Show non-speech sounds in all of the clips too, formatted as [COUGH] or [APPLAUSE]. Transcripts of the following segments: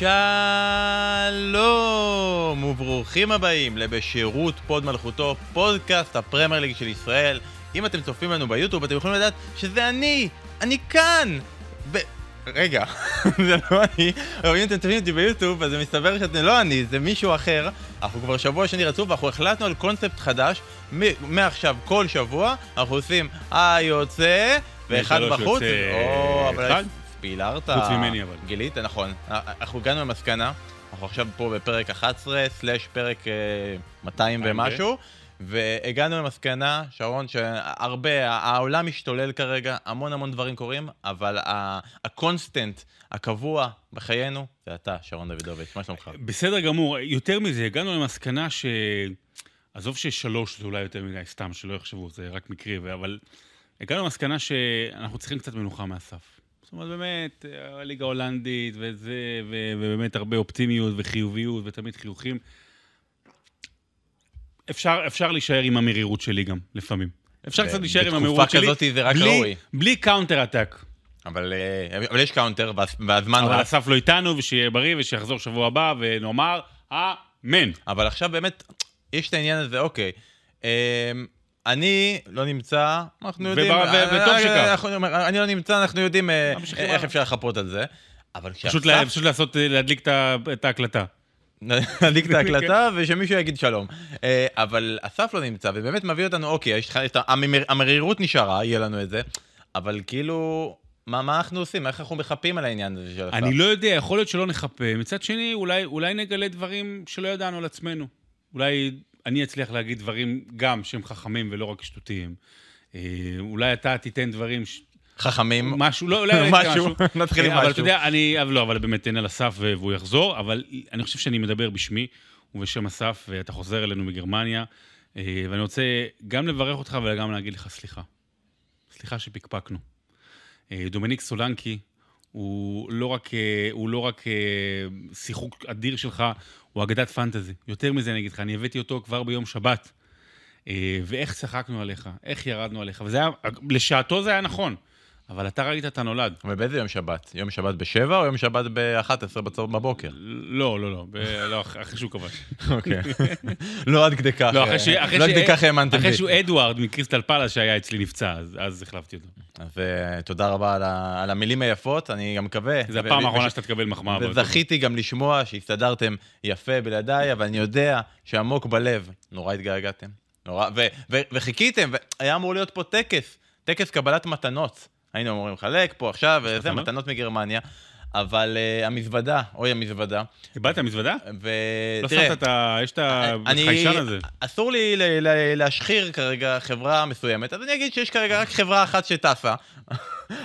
שלום וברוכים הבאים לבשירות פוד מלכותו, פודקאסט הפרמייר ליג של ישראל. אם אתם צופים לנו ביוטיוב אתם יכולים לדעת שזה אני, אני כאן! ב... רגע, [LAUGHS] זה לא אני, אבל אם אתם צופים אותי ביוטיוב אז זה מסתבר שזה לא אני, זה מישהו אחר. אנחנו כבר שבוע שני רצוף ואנחנו החלטנו על קונספט חדש, מ- מעכשיו כל שבוע אנחנו עושים היוצא ואחד בחוץ. יוצא או, אבל אחד. פילרת. חוץ ממני, אבל. גילית, נכון. אנחנו הגענו למסקנה, אנחנו עכשיו פה בפרק 11, slash פרק אה, 200 200 ומשהו, והגענו למסקנה, שרון, שהרבה, העולם משתולל כרגע, המון המון דברים קורים, אבל ה constant, הקבוע בחיינו, זה אתה, שרון דוידוביץ', מה שלומך? בסדר גמור. יותר מזה, הגענו למסקנה ש... עזוב ששלוש זה אולי יותר מדי, סתם, שלא יחשבו, זה רק מקרי, אבל הגענו למסקנה שאנחנו צריכים קצת מנוחה מאסף. זאת אומרת, באמת, הליגה ההולנדית וזה, ו- ובאמת הרבה אופטימיות וחיוביות ותמיד חיוכים. אפשר, אפשר להישאר עם המרירות שלי גם, לפעמים. אפשר קצת להישאר עם בתקופה המרירות שלי. כזאת זה רק בלי- ראוי. בלי counter attack. אבל אה, אבל יש counter, והז- והזמן אבל. אסף לא איתנו, ושיהיה בריא, ושיחזור שבוע הבא, ונאמר, אמן. אבל עכשיו באמת, יש את העניין הזה, אוקיי. אמ, אני לא נמצא, אנחנו יודעים... וטוב אה, שכך. אני לא נמצא, אנחנו יודעים אה, איך. אפשר לחפות על זה. אבל פשוט, לעשות, [LAUGHS] להדליק את ההקלטה. נדליק את ההקלטה ושמישהו יגיד שלום. אה, אבל אסף לא נמצא, ובאמת מביא אותנו, אוקיי, המרירות נשארה, יהיה לנו את זה, אבל כאילו, מה מה אנחנו עושים? איך אנחנו מחפים על העניין הזה של אסף? אני לא יודע, יכול להיות שלא נחפה. מצד שני, אולי, אולי נגלה דברים שלא ידענו על עצמנו. אולי אני אצליח להגיד דברים גם שהם חכמים ולא רק שטותיים. אה, אולי אתה תיתן דברים, ש... חכמים. משהו, לא, אולי משהו, [LAUGHS] נתחיל עם אה, אבל משהו. אתה יודע, אני, אבל לא, אבל באמת תן על אסף ו- והוא יחזור, אבל אני חושב שאני מדבר בשמי ובשם אסף, ואתה חוזר אלינו מגרמניה, אה, ואני רוצה גם לברך אותך וגם להגיד לך סליחה. סליחה שפקפקנו. דומיניק סולנקי הוא לא רק, הוא לא רק שיחוק אדיר שלך, הוא אגדת פנטזי. יותר מזה אני אגיד לך, אני הבאתי אותו כבר ביום שבת. אה, ואיך צחקנו עליך, איך ירדנו עליך, וזה היה, לשעתו זה היה נכון, אבל אתה ראית את הנולד. אבל באיזה יום שבת? יום שבת בשבע או יום שבת ב-11 בבוקר? לא, לא, לא, לא, אח- אחרי שהוא כבש. אוקיי. לא עד כדי כך. לא, אחרי. אחרי לא עד כדי כך האמנתם אחרי בי. שהוא אדוארד מקריסטל פלאס שהיה אצלי נפצע, אז- החלפתי אותו. אז אה, תודה רבה על המילים היפות, אני גם מקווה. זו הפעם האחרונה שאתה תקבל מחמאה. וזכיתי גם לשמוע שהסתדרתם יפה בלעדיי, אבל אני יודע שעמוק בלב נורא התגעגעתם. נורא, וחיכיתם, והיה אמור להיות פה טקס, טקס קבלת מתנות. היינו אמורים לחלק פה עכשיו, וזה, מתנות? מגרמניה. אבל uh, המזוודה, אוי המזוודה, איבדת מזוודה? לא ותראה, שמת את ה... יש את אני- החיישן הזה. אסור לי ל- ל- להשחיר כרגע חברה מסוימת, אז אני אגיד שיש כרגע רק חברה אחת שטסה. [LAUGHS]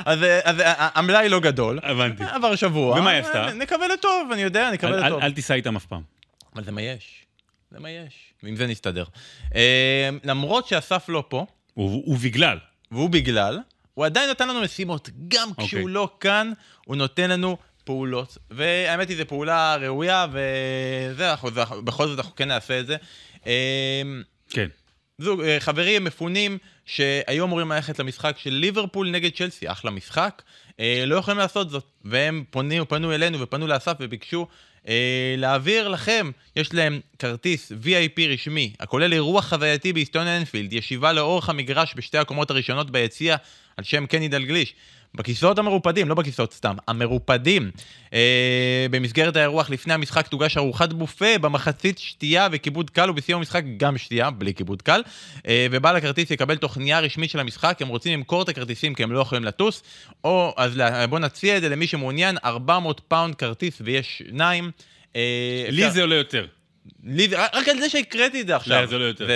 אז אז המלאי לא גדול. הבנתי. עבר שבוע. ומה היא עשתה? נקווה לטוב, אני יודע, נקווה לטוב. אל- אל תיסע איתם אף פעם. אבל זה מה יש. זה מה יש. ועם זה נסתדר. אה, למרות שאסף לא פה, ו- ובגלל. והוא בגלל, הוא עדיין נותן לנו משימות. גם אוקיי. כשהוא לא כאן, הוא נותן לנו פעולות. והאמת היא, זו פעולה ראויה, וזה, אנחנו- זה- בכל זאת אנחנו כן נעשה את זה. אה, כן. זוג, אה, חברים מפונים שהיו אמורים ללכת למשחק של ליברפול נגד צ'לסי, אחלה משחק, אה, לא יכולים לעשות זאת. והם פונים, פנו אלינו ופנו לאסף וביקשו אה, להעביר לכם, יש להם כרטיס VIP רשמי, הכולל אירוח חווייתי בהיסטון אנפילד, ישיבה לאורך המגרש בשתי הקומות הראשונות ביציע, על שם קני דלגליש. בכיסאות המרופדים, לא בכיסאות סתם, המרופדים. אה, במסגרת האירוח לפני המשחק תוגש ארוחת בופה במחצית שתייה וכיבוד קל, ובסיום המשחק גם שתייה, בלי כיבוד קל. אה, ובעל הכרטיס יקבל תוכניה רשמית של המשחק, הם רוצים למכור את הכרטיסים כי הם לא יכולים לטוס, או אז לה- בוא נציע את זה למי שמעוניין, 400 פאונד כרטיס ויש שניים. אה, לי אפשר- זה עולה יותר. לי זה, רק על זה שהקראתי את זה עכשיו. לא, זה לא יותר.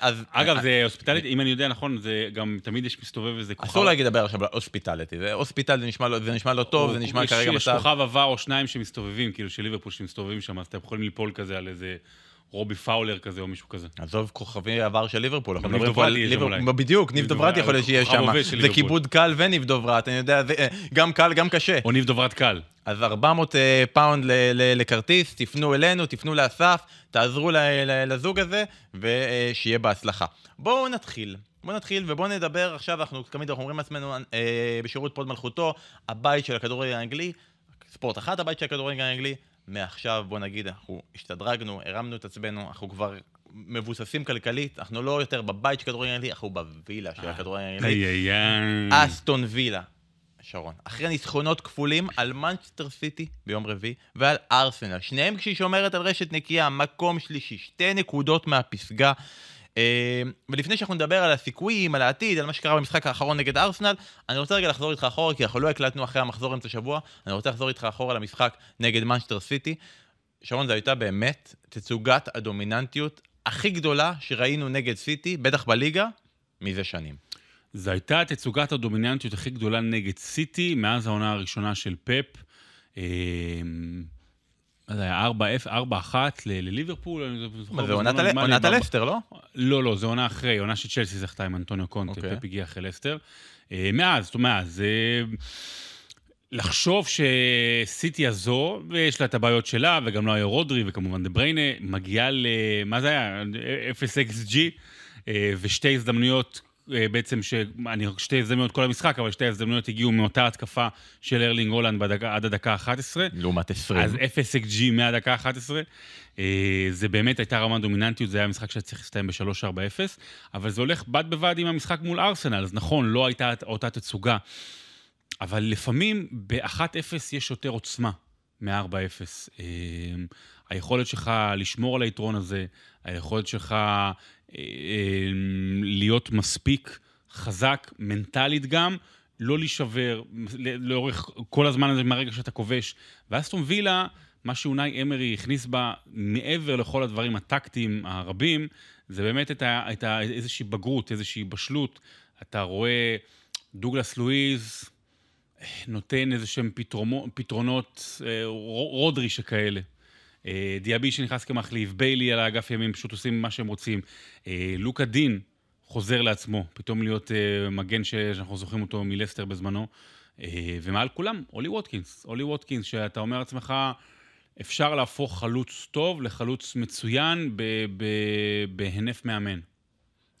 אז... אגב, זה hospitality, אם אני יודע נכון, זה גם תמיד יש מסתובב איזה כוכב. אסור להגיד לדבר עכשיו על hospitality, זה hospital זה נשמע לא, לא טוב, זה נשמע יש- כרגע יש מצב... כוכב עבר או שניים שמסתובבים, כאילו של ליברפול שמסתובבים שם, אז אתם יכולים ליפול כזה על איזה רובי פאולר כזה או מישהו כזה. עזוב כוכבי עבר של ליברפול, אנחנו מדברים פה על ליברפול. בדיוק, ניב דוברת יכול להיות שיהיה שם, זה. כיבוד קל וניב דוברת, אני יודע, אה, גם קל, גם קשה. או ניב דוברת קל. אז 400 אה, פאונד לכרטיס, תפנו אלינו, תפנו לאסף, תעזרו לזוג הזה, ושיהיה בהצלחה. בואו נתחיל. בואו נתחיל ובואו נדבר עכשיו, אנחנו תמיד אנחנו אומרים לעצמנו אה, בשירות הוד מלכותו, הבית של הכדורגל האנגלי, ספורט אחת הבית של הכדורגל האנגלי, מעכשיו, בוא נגיד, אנחנו השתדרגנו, הרמנו את עצמנו, אנחנו כבר מבוססים כלכלית, אנחנו לא יותר בבית של כדורגל ישראלי, אנחנו בווילה של הכדורגל. איי איי איי. אסטון וילה, שרון, אחרי ניצחונות כפולים על מנצ'סטר סיטי ביום רביעי ועל ארסנל, שניהם כשהיא שומרת על רשת נקייה, מקום שלישי, שתי נקודות מהפסגה. אה, ולפני שאנחנו נדבר על הסיכויים, על העתיד, על מה שקרה במשחק האחרון נגד ארסנל, אני רוצה רגע לחזור איתך אחורה, כי אנחנו לא הקלטנו אחרי המחזור אמצע שבוע, אני רוצה לחזור איתך אחורה למשחק נגד מנצ'סטר סיטי. שרון, זו הייתה באמת תצוגת הדומיננטיות הכי גדולה שראינו נגד סיטי, בטח בליגה, מזה שנים. זו הייתה תצוגת הדומיננטיות הכי גדולה נגד סיטי מאז העונה הראשונה של פפ. אה, מה זה היה? 4-1 ל- לליברפול? אני זוכר מה, זה עונת הלסטר, לא? לא, לא, זו עונה אחרי, עונה שצ'לסי זכתה עם אנטוניו קונטה, אוקיי. פפ הגיע אחרי לסטר. אה, מאז, זאת אומרת, מאז. אה, לחשוב שסיטי הזו, ויש לה את הבעיות שלה, וגם לא היה רודרי, וכמובן דה בריינה, מגיעה ל... מה זה היה? 0XG, אה, ושתי הזדמנויות, בעצם, ש... אני שתי הזדמנויות כל המשחק, אבל שתי הזדמנויות הגיעו מאותה התקפה של ארלינג הולנד בדקה, עד הדקה ה-11. לעומת 20. אז 0XG מהדקה ה-11, אה, זה באמת הייתה רמת דומיננטיות, זה היה משחק שהיה צריך להסתיים ב-3-4-0, אבל זה הולך בד בבד עם המשחק מול ארסנל, אז נכון, לא הייתה אותה תצוגה, אבל לפעמים ב-1-0 יש יותר עוצמה מ-4-0. אה, היכולת שלך לשמור על היתרון הזה, היכולת שלך אה, אה, להיות מספיק חזק, מנטלית גם, לא להישבר לאורך כל הזמן הזה מהרגע שאתה כובש. ואסטון וילה, מה שאונאי אמרי הכניס בה, מעבר לכל הדברים הטקטיים הרבים, זה באמת את ה, את ה, איזושהי בגרות, איזושהי בשלות. אתה רואה דוגלס לואיז נותן איזה שהם פתרונות, פתרונות אה, רודרי שכאלה. אה, דיאבי שנכנס כמחליף, ביילי על האגף ימין, פשוט עושים מה שהם רוצים. אה, לוקה דין חוזר לעצמו, פתאום להיות אה, מגן שאנחנו זוכרים אותו מלסטר בזמנו. ומעל כולם, אולי ווטקינס. אולי ווטקינס, שאתה אומר לעצמך, אפשר להפוך חלוץ טוב לחלוץ מצוין בהינף מאמן.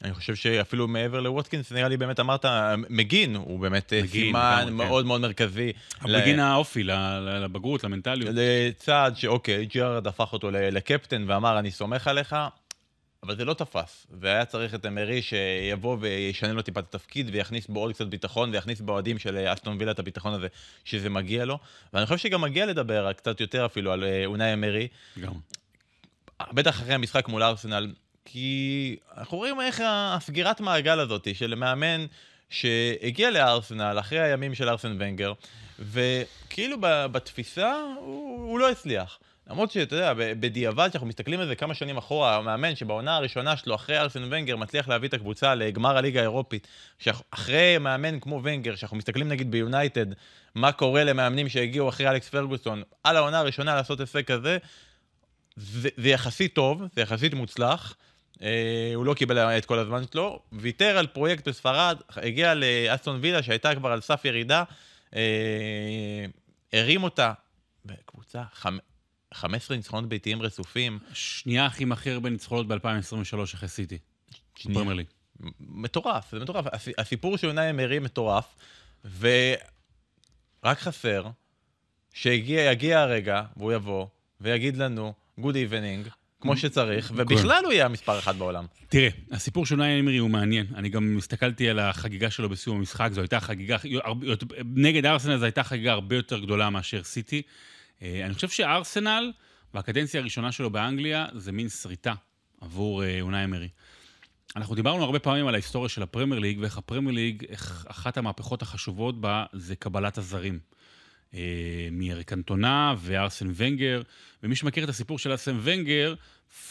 אני חושב שאפילו מעבר לווטקינס, נראה לי באמת אמרת, מקגין הוא באמת אה, מקגין, סימן כן. מאוד מאוד מרכזי. ל- בגין האופי, לבגרות, למנטליות. לצעד שאוקיי, ג'רארד הפך אותו לקפטן ואמר, אני סומך עליך, אבל זה לא תפס. והיה צריך את אמרי שיבוא וישנה לו טיפה את התפקיד ויכניס בו עוד קצת ביטחון ויכניס באוהדים של אה, אסטון וילה את הביטחון הזה שזה מגיע לו. ואני חושב שגם מגיע לדבר קצת יותר אפילו על אה, אונאי אמרי, גם. בטח אחרי המשחק מול ארסנל, כי אנחנו רואים איך הסגירת מעגל הזאת של מאמן שהגיע לארסנל אחרי הימים של ארסן ונגר, וכאילו בתפיסה הוא, הוא לא הצליח. למרות שאתה יודע, בדיעבד, כשאנחנו מסתכלים על זה כמה שנים אחורה, המאמן שבעונה הראשונה שלו, אחרי ארסן ונגר, מצליח להביא את הקבוצה לגמר הליגה האירופית. שאחרי מאמן כמו ונגר, שאנחנו מסתכלים נגיד ביונייטד, מה קורה למאמנים שהגיעו אחרי אלכס פרגוסון, על העונה הראשונה לעשות הישג כזה, זה, זה יחסית טוב, זה יחסית מוצלח. אה, הוא לא קיבל את כל הזמן שלו, ויתר על פרויקט בספרד, הגיע לאסטון וילה שהייתה כבר על סף ירידה, אה, הרים אותה בקבוצה, חמ... 15 ניצחונות ביתיים רצופים. שנייה הכי הכי הרבה ניצחונות ב-2023 אחרי סיטי. שנייה. מטורף, זה מטורף. הס- הסיפור של יונאי אמרי מטורף, ורק חסר שיגיע הרגע, והוא יבוא, ויגיד לנו, Good evening, כמו שצריך, ובכלל הוא יהיה המספר אחת בעולם. תראה, הסיפור של נאי אמרי הוא מעניין. אני גם הסתכלתי על החגיגה שלו בסיום המשחק, זו הייתה חגיגה, נגד ארסנל זו הייתה חגיגה הרבה יותר גדולה מאשר סיטי. אה, אני חושב שארסנל, והקדנציה הראשונה שלו באנגליה, זה מין שריטה עבור אה, אונאי אמרי. אנחנו דיברנו הרבה פעמים על ההיסטוריה של הפרמייר ליג, ואיך הפרמייר ליג, אחת המהפכות החשובות בה זה קבלת הזרים. אה, מאריק אנטונה וארסן ונגר, ומי שמכיר את הסיפור של ארסן ונגר,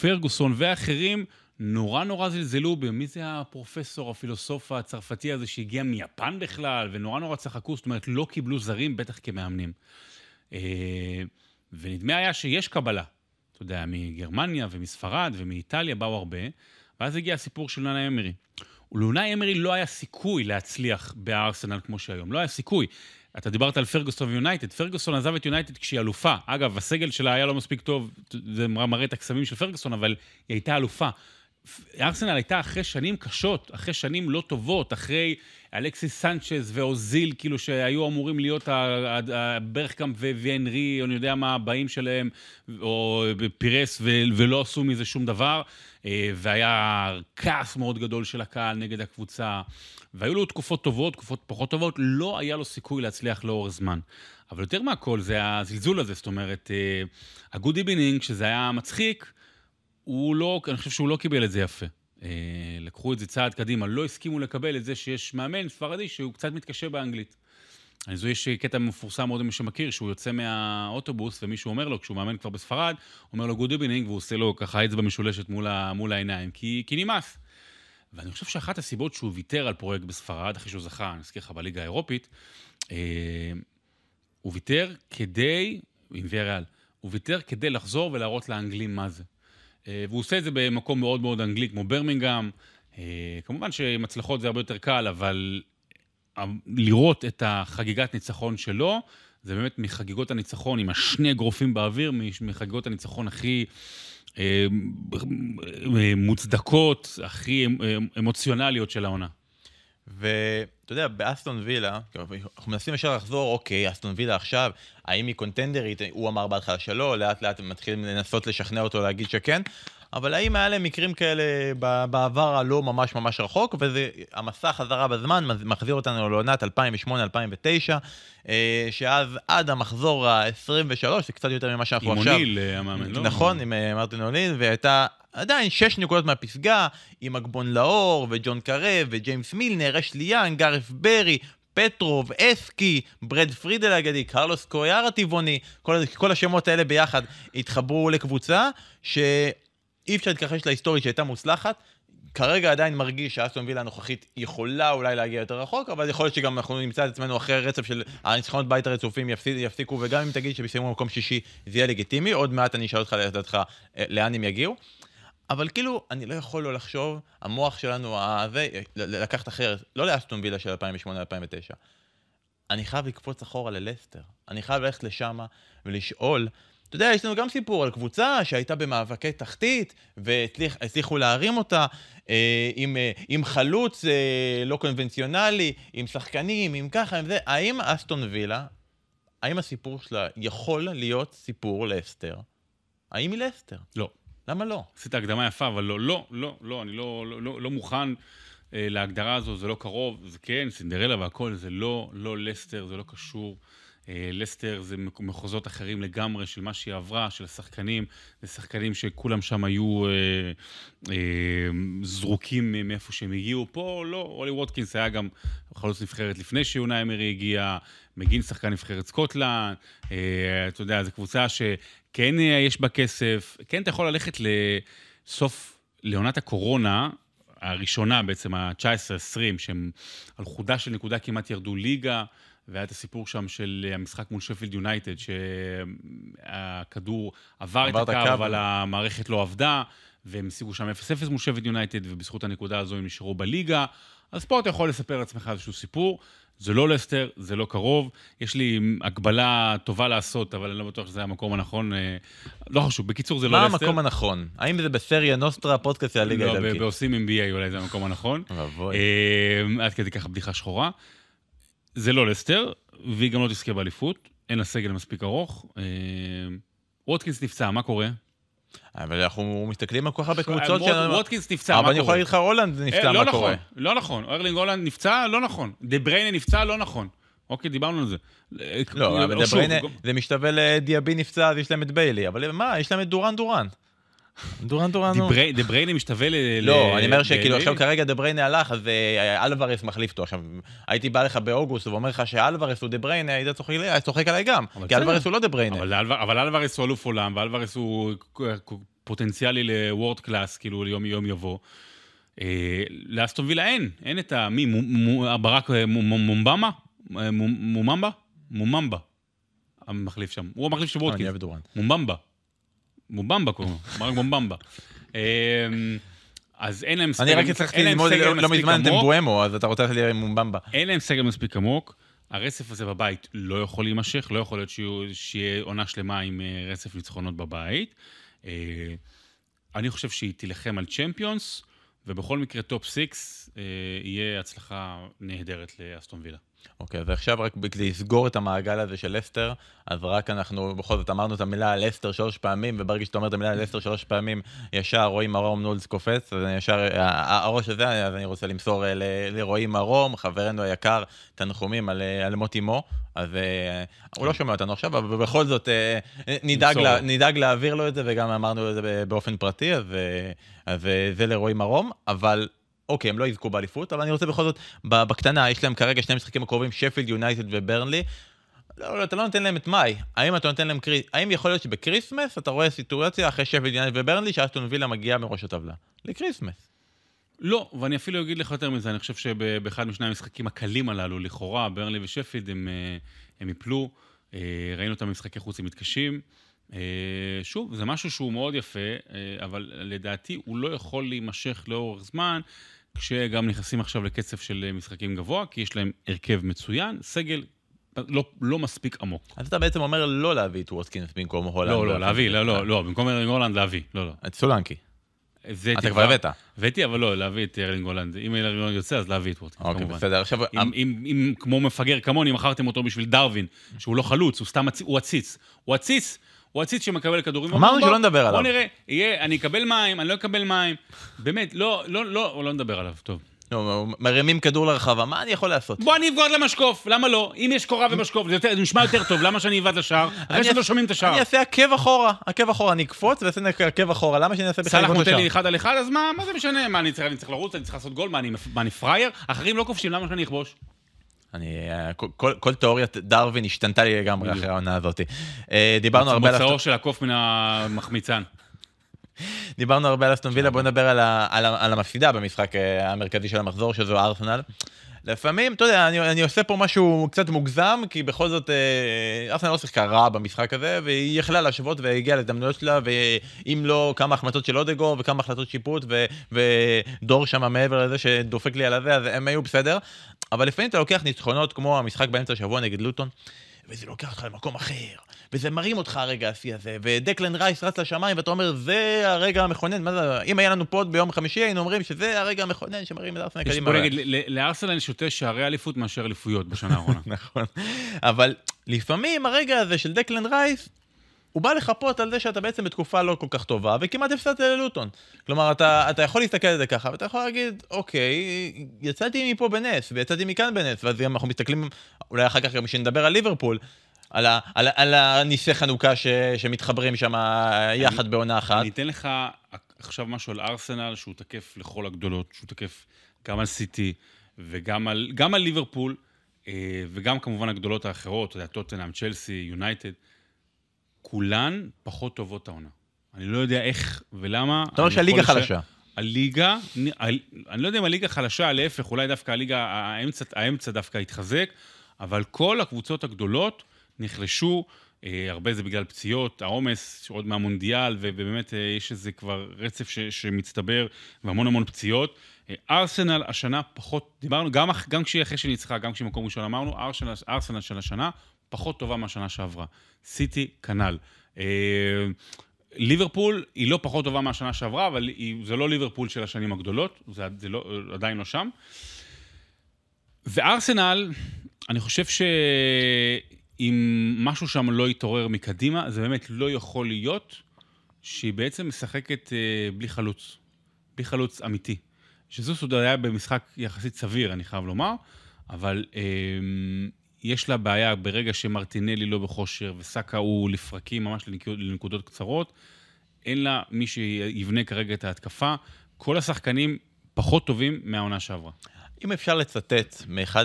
פרגוסון ואחרים, נורא נורא זלזלו במי זה הפרופסור, הפילוסוף הצרפתי הזה שהגיע מיפן בכלל, ונורא נורא צחקו, זאת אומרת, לא קיבלו זרים, בטח כמאמנים. אה, ונדמה היה שיש קבלה, אתה יודע, מגרמניה ומספרד ומאיטליה באו הרבה, ואז הגיע הסיפור של אונאי אמרי. ולאונאי אמרי לא היה סיכוי להצליח בארסנל כמו שהיום, לא היה סיכוי. אתה דיברת על פרגוסון ויונייטד, פרגוסון עזב את יונייטד כשהיא אלופה. אגב, הסגל שלה היה לא מספיק טוב, זה מראה את הקסמים של פרגוסון, אבל היא הייתה אלופה. ארסנל הייתה אחרי שנים קשות, אחרי שנים לא טובות, אחרי אלכסיס סנצ'ז ואוזיל, כאילו שהיו אמורים להיות ברכקאמפ והנרי, או אני יודע מה, הבאים שלהם, או פירס, ולא עשו מזה שום דבר. אה, והיה כעס מאוד גדול של הקהל נגד הקבוצה, והיו לו תקופות טובות, תקופות פחות טובות, לא היה לו סיכוי להצליח לאורך זמן. אבל יותר מהכל זה הזלזול הזה, זאת אומרת, ה-good evening, שזה היה מצחיק, הוא לא, אני חושב שהוא לא קיבל את זה יפה. אה, לקחו את זה צעד קדימה, לא הסכימו לקבל את זה שיש מאמן ספרדי שהוא קצת מתקשה באנגלית. זוכר יש קטע מפורסם מאוד למי שמכיר, שהוא יוצא מהאוטובוס ומישהו אומר לו, כשהוא מאמן כבר בספרד, אומר לו good evening, והוא עושה לו ככה אצבע משולשת מול, ה, מול העיניים, כי, כי נמאס. ואני חושב שאחת הסיבות שהוא ויתר על פרויקט בספרד, אחרי שהוא זכה, אני אזכיר לך, בליגה האירופית, אה, הוא ויתר כדי, עם ויאריאל, הוא ויתר כדי לחזור ולהראות לאנגלים מה זה. אה, והוא עושה את זה במקום מאוד מאוד אנגלי, כמו ברמינגהם. אה, כמובן שעם הצלחות זה הרבה יותר קל, אבל לראות את החגיגת ניצחון שלו, זה באמת מחגיגות הניצחון עם השני אגרופים באוויר, מחגיגות הניצחון הכי אה, מוצדקות, הכי אמוציונליות של העונה. ואתה יודע, באסטון וילה, אנחנו מנסים ישר לחזור, אוקיי, אסטון וילה עכשיו, האם היא קונטנדרית? הוא אמר בהתחלה שלא, לאט לאט מתחילים לנסות לשכנע אותו להגיד שכן. אבל האם היה להם מקרים כאלה בעבר הלא ממש ממש רחוק, והמסע חזרה בזמן מחזיר אותנו לעונת 2008-2009, אה, שאז עד המחזור ה-23, זה קצת יותר ממה שאנחנו עם עכשיו... עם אוניל אה, המאמן, לא? נכון, עם אה, מרטין אוניל, והייתה עדיין שש נקודות מהפסגה, עם אגבון לאור, וג'ון קרב, וג'יימס מילנר, אשלי יאנג, גארף ברי, פטרוב, אסקי, ברד פרידל האגדי, קרלוס קויאר הטבעוני, כל, כל השמות האלה ביחד התחברו לקבוצה, ש... אי אפשר להתכחש להיסטורית שהייתה מוצלחת. כרגע עדיין מרגיש שאסטון וילה הנוכחית יכולה אולי להגיע יותר רחוק, אבל יכול להיות שגם אנחנו נמצא את עצמנו אחרי רצף של הניצחונות בית הרצופים יפסיק, יפסיקו, וגם אם תגיד שבסיימו במקום שישי זה יהיה לגיטימי, עוד מעט אני אשאל אותך לדעתך אה, לאן הם יגיעו. אבל כאילו, אני לא יכול לא לחשוב, המוח שלנו, הזה, לקחת אחרת, לא לאסטון וילה של 2008-2009. אני חייב לקפוץ אחורה ללסטר. אני חייב ללכת לשם ולשאול אתה יודע, יש לנו גם סיפור על קבוצה שהייתה במאבקי תחתית, והצליחו להרים אותה אה, עם, אה, עם חלוץ אה, לא קונבנציונלי, עם שחקנים, עם ככה, עם זה. האם אסטון וילה, האם הסיפור שלה יכול להיות סיפור לאסתר? האם היא לאסתר? לא. למה לא? עשית הקדמה יפה, אבל לא, לא, לא, לא, אני לא, לא, לא, לא מוכן אה, להגדרה הזו, זה לא קרוב, זה כן, סינדרלה והכל, זה לא, לא לסטר, זה לא קשור. אה, לסטר זה מחוזות אחרים לגמרי של מה שהיא עברה, של השחקנים, זה שחקנים שכולם שם היו אה, אה, זרוקים מאיפה שהם הגיעו. פה לא, אולי ווטקינס היה גם חלוץ נבחרת לפני שאונאי אמרי הגיע, מקגין שחקן נבחרת סקוטלנד, אה, אתה יודע, זו קבוצה שכן יש בה כסף, כן אתה יכול ללכת לסוף, לעונת הקורונה, הראשונה בעצם, ה-19-20, שהם על חודה של נקודה כמעט ירדו ליגה. והיה את הסיפור שם של המשחק מול שפילד יונייטד, שהכדור עבר את הקו, הקו, אבל המערכת לא עבדה, והם השיגו שם 0-0 מול שפילד יונייטד, ובזכות הנקודה הזו הם נשארו בליגה. אז פה אתה יכול לספר לעצמך איזשהו סיפור. זה לא לסטר, זה לא קרוב. יש לי הקבלה טובה לעשות, אבל אני לא בטוח שזה המקום הנכון. אה, לא חשוב, בקיצור, זה לא לסטר. מה המקום הנכון? האם זה בסרייה נוסטרה, פודקאסט של הליגה האיטלקית? לא, בעושים MBA אולי זה המקום הנכון. אבוי. אה, עד כדי ככה בדיחה שחורה. זה לא לסטר, והיא גם לא תזכה באליפות, אין לה סגל מספיק ארוך. אה, ווטקינס נפצע, מה קורה? אבל אנחנו מסתכלים על כל כך הרבה קבוצות שלנו. ווטקינס נפצע, מה קורה? אבל אני יכול להגיד לך, הולנד נפצע, לא מה קורה? לא נכון, ארלינג הולנד נפצע, לא נכון. דה בריינה נפצע, לא נכון. אוקיי, דיברנו על זה. לא, אבל דה בריינה, זה משתווה לדיאבי נפצע, אז יש להם את ביילי, אבל מה, יש להם את דוראן דוראן. דוראן דוראן. דה בריינה משתווה ל... לא, אני אומר שכאילו עכשיו כרגע דה בריינה הלך, אז אה, אלוורז מחליף אותו. עכשיו, הייתי בא לך באוגוסט ואומר לך שאלוורז הוא דה בריינה, היית צוחק עליי גם. כי אלוורז הוא לא דה בריינה. אבל אלוורז הוא אלוף עולם, ואלוורז הוא פוטנציאלי לוורד קלאס, כאילו ליום יום יבוא. אה, לאסטון וילה אין, אין את ה... מי? בארק אה, מומבמה? מוממבה? מוממבה. המחליף שם. הוא המחליף של ווטקינס. מומבמבה. מובמבה קוראים לו, מרק מובמבה. אמ, אז אין להם סגל... אני רק הצלחתי ללמוד לא מזמן את אמבואמו, אז אתה רוצה ללכת עם מובמבה. אין להם סגל מספיק עמוק. הרצף הזה בבית לא יכול להימשך, לא יכול להיות שיהיה עונה שלמה עם אה, רצף ניצחונות בבית. אה, אני חושב שהיא תילחם על Champions, ובכל מקרה top six אה, יהיה הצלחה נהדרת לאסטון וילה. אוקיי, אז עכשיו רק כדי לסגור את המעגל הזה של לסטר, אז רק אנחנו בכל זאת אמרנו את המילה לסטר שלוש פעמים, וברגע שאתה אומר את המילה לסטר שלוש פעמים, ישר רועי מרום נורא קופץ, אז אני ישר, הראש הזה, אז אני רוצה למסור אה, לרועי מרום, חברנו היקר, תנחומים על, אה, על מות אמו, אז אה, הוא לא שומע אותנו עכשיו, אבל בכל זאת נדאג, לה, נדאג להעביר לו את זה, וגם אמרנו את זה באופן פרטי, אז, אז זה לרועי מרום, אבל אוקיי, הם לא יזכו באליפות, אבל אני רוצה בכל זאת, בקטנה, יש להם כרגע שני משחקים הקרובים, שפילד יונייטד וברנלי. לא, לא, אתה לא נותן להם את מיי. האם אתה נותן להם קריס... האם יכול להיות שבקריסמס אתה רואה סיטואציה אחרי שפילד יונייטד וברנלי, שאסטון וילה מגיעה מראש הטבלה? לקריסמס. לא, ואני אפילו אגיד לך יותר מזה, אני חושב שבאחד משני המשחקים הקלים הללו, לכאורה, ברנלי ושפילד, הם, אה, הם יפלו. אה, ראינו אותם במשחקי חוץ, הם מתקשים. אה, שוב, זה משהו שהוא מאוד יפה, אבל לדעתי הוא לא יכול להימשך לאורך זמן. כשגם נכנסים עכשיו לקצב של משחקים גבוה, כי יש להם הרכב מצוין, סגל לא, לא מספיק עמוק. אז אתה בעצם אומר לא להביא את ווסקינס במקום הולנד. לא, לא, להביא, לא, לא, לא, במקום ארלינג הולנד להביא, לא, לא. את סולנקי. אתה כבר הבאת. הבאתי, אבל לא, להביא את ארלינג הולאנד. אם ארלינג הולאנד יוצא, אז להביא את ווטקינס, אוקיי, כמובן. בסדר, עכשיו... אם, אם, אם כמו מפגר כמוני, מכרתם אותו בשביל דארווין, שהוא לא חלוץ, הוא סתם, הוא עציץ. הוא עציץ, הוא עציץ שמקבל כדורים. אמרנו שלא נדבר עליו. בוא נראה, יהיה, אני אקבל מים, אני לא אקבל מים. באמת, לא, לא, לא, לא נדבר עליו, טוב. לא, מרימים כדור לרחבה, מה אני יכול לעשות? בוא אני אבגוד למשקוף, למה לא? אם יש קורה ומשקוף, זה, נשמע יותר טוב, למה שאני אבעט לשער? [LAUGHS] אחרי שלא שומעים את השער. אני אעשה עקב אחורה, עקב אחורה, אני אקפוץ ואעשה עקב אחורה, למה שאני אעשה בכלל עקב לשער? סלאח נותן לי אחד על אחד, אז מה, מה זה משנה? מה, אני צריך, אני צריך לרוץ, אני צריך לעשות גול, מה, אני, מה, אני פראייר? אחרים לא כובשים, למה שאני אכבוש? אני, אה, כל, כל תיאוריית דרווין השתנתה לי לגמרי אחרי העונה הזאת. אה, דיברנו הרבה... מוצאו של הקוף מן המחמיצן. [LAUGHS] דיברנו הרבה על אסטון וילה, בוא נדבר על, ה, על, ה, על המפסידה במשחק אה, המרכזי של המחזור, שזו ארסנל. לפעמים, אתה יודע, אני, אני עושה פה משהו קצת מוגזם, כי בכל זאת, אה, ארסנל לא שיחקה רע במשחק הזה, והיא יכלה להשוות והגיעה להזדמנויות שלה, ואם לא, כמה החמצות של אודגור וכמה החלטות שיפוט, ו, ודור שם מעבר לזה שדופק לי על הזה, אז הם היו בסדר. אבל לפעמים אתה לוקח ניצחונות כמו המשחק באמצע השבוע נגד לוטון, וזה לוקח אותך למקום אחר, וזה מרים אותך הרגע השיא הזה, ודקלן רייס רץ לשמיים, ואתה אומר, זה הרגע המכונן, מה זה, אם היה לנו פוד ביום חמישי, היינו אומרים שזה הרגע המכונן שמרים את ארסנל קדימה. בוא נגיד, לארסנל יש יותר שערי אליפות מאשר אליפויות בשנה האחרונה. [LAUGHS] נכון, אבל לפעמים הרגע הזה של דקלן רייס, הוא בא לחפות על זה שאתה בעצם בתקופה לא כל כך טובה, וכמעט הפסדת ללוטון. כלומר, אתה, אתה יכול להסתכל על זה ככה, ואתה יכול להגיד, אוקיי, יצאתי מפה בנס, ויצאתי מכאן בנס, ואז גם אנחנו מסתכלים, אולי אחר כך גם כשנדבר על ליברפול, על, ה, על, על הניסי חנוכה ש, שמתחברים שם יחד אני, בעונה אחת. אני אתן לך עכשיו משהו על ארסנל, שהוא תקף לכל הגדולות, שהוא תקף גם על סיטי וגם על, גם על ליברפול, אה, וגם כמובן הגדולות האחרות, אתה יודע, טוטנאם, צ'לסי, יונייטד. כולן פחות טובות העונה. אני לא יודע איך ולמה. אתה אומר שהליגה חלשה. הליגה, אני לא יודע אם הליגה חלשה, להפך, אולי דווקא הליגה, האמצע, האמצע דווקא התחזק, אבל כל הקבוצות הגדולות נחלשו, אה, הרבה זה בגלל פציעות, העומס עוד מהמונדיאל, ובאמת אה, יש איזה כבר רצף ש, שמצטבר, והמון המון פציעות. אה, ארסנל השנה פחות, דיברנו, גם, גם כשהיא אחרי שניצחה, גם כשהיא מקום ראשון אמרנו, ארסנל, ארסנל של השנה פחות טובה מהשנה שעברה. סיטי, כנ"ל. ליברפול היא לא פחות טובה מהשנה שעברה, אבל היא, זה לא ליברפול של השנים הגדולות, זה, זה לא, עדיין לא שם. וארסנל, אני חושב שאם משהו שם לא יתעורר מקדימה, זה באמת לא יכול להיות שהיא בעצם משחקת אה, בלי חלוץ, בלי חלוץ אמיתי. שזוס עוד היה במשחק יחסית סביר, אני חייב לומר, אבל אה, יש לה בעיה ברגע שמרטינלי לא בכושר וסאקה הוא לפרקים ממש לנקודות קצרות, אין לה מי שיבנה כרגע את ההתקפה. כל השחקנים פחות טובים מהעונה שעברה. אם אפשר לצטט מאחד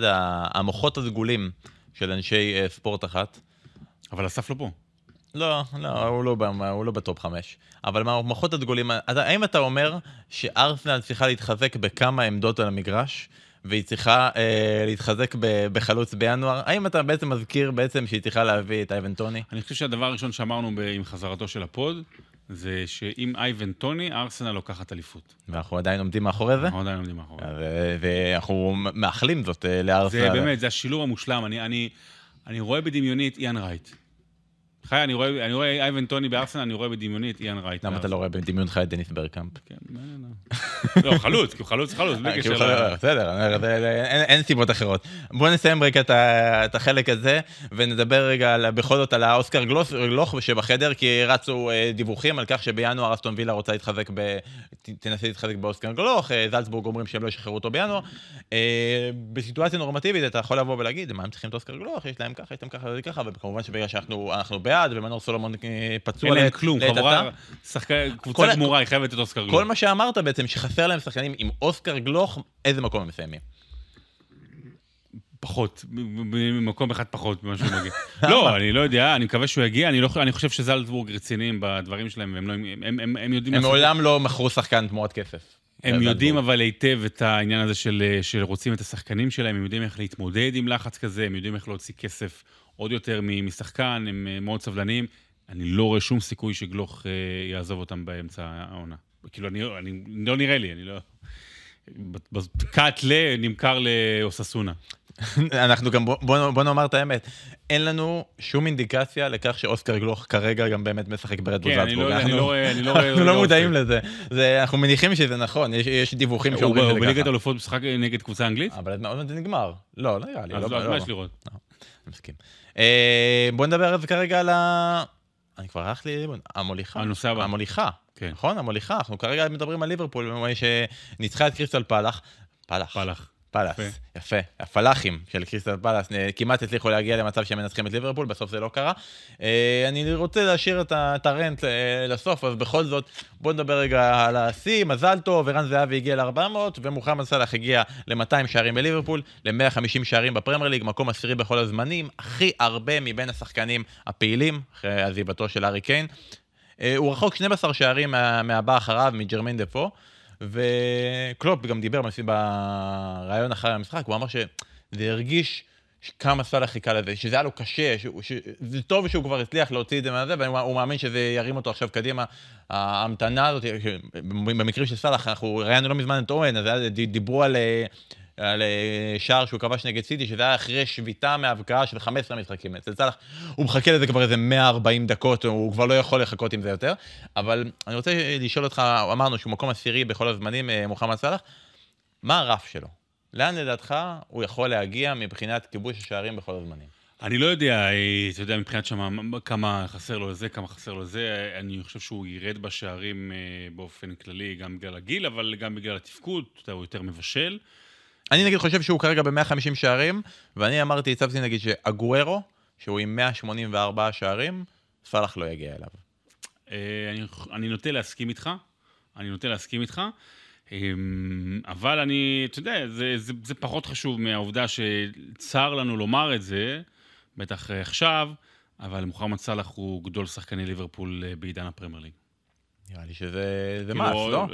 המוחות הדגולים של אנשי אה, ספורט אחת. אבל אסף לא פה. לא, לא, הוא לא, הוא לא בטופ חמש. אבל מהמוחות הדגולים, האם אתה אומר שארסנל צריכה להתחזק בכמה עמדות על המגרש, והיא צריכה אה, להתחזק ב, בחלוץ בינואר. האם אתה בעצם מזכיר בעצם שהיא צריכה להביא את אייבן טוני? אני חושב שהדבר הראשון שאמרנו ב, עם חזרתו של הפוד, זה שאם אייבן טוני, ארסנל לוקחת אליפות. ואנחנו עדיין עומדים מאחורי זה? אנחנו עדיין עומדים מאחורי זה. ואנחנו מאחלים זאת אה, לארסנל. זה באמת, זה השילוב המושלם. אני, אני, אני רואה בדמיונית איאן רייט. אחי, אני רואה, אני רואה אייבן טוני בארסנל, אני רואה בדמיוני את איאן רייט. למה אתה לא רואה בדמיונך את דניס ברקאמפ? כן, מעניין. לא, חלוץ, כי הוא חלוץ, חלוץ, בלי אה, קשר. ל- בסדר, אין- סיבות אחרות. בוא נסיים רגע את החלק הזה, ונדבר רגע בכל זאת על האוסקר גלוך שבחדר, כי רצו אה, דיווחים על כך שבינואר אסטון וילה רוצה להתחזק ב... תנסה להתחזק באוסקר גלוך, אה, זלצבורג אומרים שהם לא ישחררו אותו בינואר. אה, בסיטואציה נורמטיבית אתה יכול לבוא ולהגיד, מה הם צריכים את אוסקר גלוך? יש להם ככה, יש להם ככה וככה, וכמובן שבגלל שאנחנו אנחנו בעד, ומנור סולומון אה, פצוע אין להם לעת- כלום, לעת חבורה, עתה. קבוצה גמורה, היא חייבת את אוסקר גלוך. כל מה שאמרת בעצם, שחסר להם שחקנים עם אוסקר גלוך, איזה מקום הם מסיימים? פחות, במקום אחד פחות ממה שהוא מגיע. [LAUGHS] לא, אני לא יודע, אני מקווה שהוא יגיע, אני לא- אני חושב שזלצבורג רציניים בדברים שלהם, והם לא- הם- הם- הם יודעים... הם מעולם לא מכרו שחקן תמורת כסף. הם יודעים. אבל היטב את העניין הזה של, של רוצים את השחקנים שלהם, הם יודעים איך להתמודד עם לחץ כזה, הם יודעים איך להוציא כסף עוד יותר משחקן, הם אה, מאוד סבלניים. אני לא רואה שום סיכוי שגלוך אה, יעזוב אותם באמצע העונה. כאילו, אני, אני, לא נראה לי, אני לא... קאט ל... נמכר לאוססונה. [LAUGHS] אנחנו גם, בוא- בוא נאמר את האמת, אין לנו שום אינדיקציה לכך שאוסקר גלוך כרגע גם באמת משחק ברדבול כן, אני. לא- אני אנחנו- לא רואה- אני לא רואה- אנחנו לא לא מודעים. לזה. זה- אנחנו מניחים שזה נכון, יש- יש דיווחים הוא שאומרים הוא שזה בליגת ככה. אלופות משחק נגד קבוצה אנגלית? אבל עוד מעט זה נגמר. לא, לא נראה לי. אז לא- לא, לא- מה יש לראות? אני מסכים. אה, בוא נדבר כרגע על ה... אני כבר הלך לי, המוליכה. הנושא הבא. המוליכה. כן. נכון? המוליכה. אנחנו כרגע מדברים על ליברפול, שניצחה את קריסטל פלח. פלח. פלח. פלאס, יפה. הפלאחים של קריסטל פלאס אה, כמעט הצליחו להגיע למצב שהם מנצחים את ליברפול, בסוף זה לא קרה. אה, אני רוצה להשאיר את הרנט אה, לסוף, אז בכל זאת, בואו נדבר רגע על השיא, מזל טוב, ערן זהבי הגיע ל-400, ומוחמד סאלח הגיע ל-200 שערים בליברפול, ל-150 שערים בפרמייר ליג, מקום עשירי בכל הזמנים, הכי הרבה מבין השחקנים הפעילים, אחרי עזיבתו של הארי קיין. הוא רחוק 12 שערים מה- מהבא אחריו, מג'רמין דפו, וקלופ גם דיבר בריאיון אחרי המשחק, הוא אמר שזה הרגיש כמה סאלח חיכה לזה, שזה היה לו קשה, שהוא- שזה טוב שהוא כבר הצליח להוציא את זה מהזה, והוא מאמין שזה ירים אותו עכשיו קדימה. ההמתנה הזאת, במקרים של סאלח, אנחנו ראיינו לא מזמן את אורן, אז דיברו על... על אה, שער שהוא כבש נגד סיטי, שזה היה אחרי שביתה מהבקעה של 15 משחקים. אצל סאלח, הוא מחכה לזה כבר איזה 140 דקות, הוא כבר לא יכול לחכות עם זה יותר. אבל אני רוצה לשאול אותך, אמרנו שהוא מקום עשירי בכל הזמנים, אה, מוחמד סאלח, מה הרף שלו? לאן לדעתך הוא יכול להגיע מבחינת כיבוש השערים בכל הזמנים? אני לא יודע, אה, אתה יודע, מבחינת שמה, כמה חסר לו לזה, כמה חסר לו לזה, אני חושב שהוא ירד בשערים באופן כללי, גם בגלל הגיל, אבל גם בגלל התפקוד, אתה יודע, הוא יותר מבשל. אני נגיד חושב שהוא כרגע ב-150 שערים, ואני אמרתי, הצבתי נגיד שאגוארו, שהוא עם 184 שערים, סאלח לא יגיע אליו. אה, אני, אני נוטה להסכים איתך, אני נוטה להסכים איתך, אה, אבל אני, אתה יודע, זה, זה, זה פחות חשוב מהעובדה שצר לנו לומר את זה, בטח עכשיו, אבל מוחמד סאלח הוא גדול שחקני ליברפול אה, בעידן הפרמייר ליג. נראה לי שזה זה כאילו, מס, לא?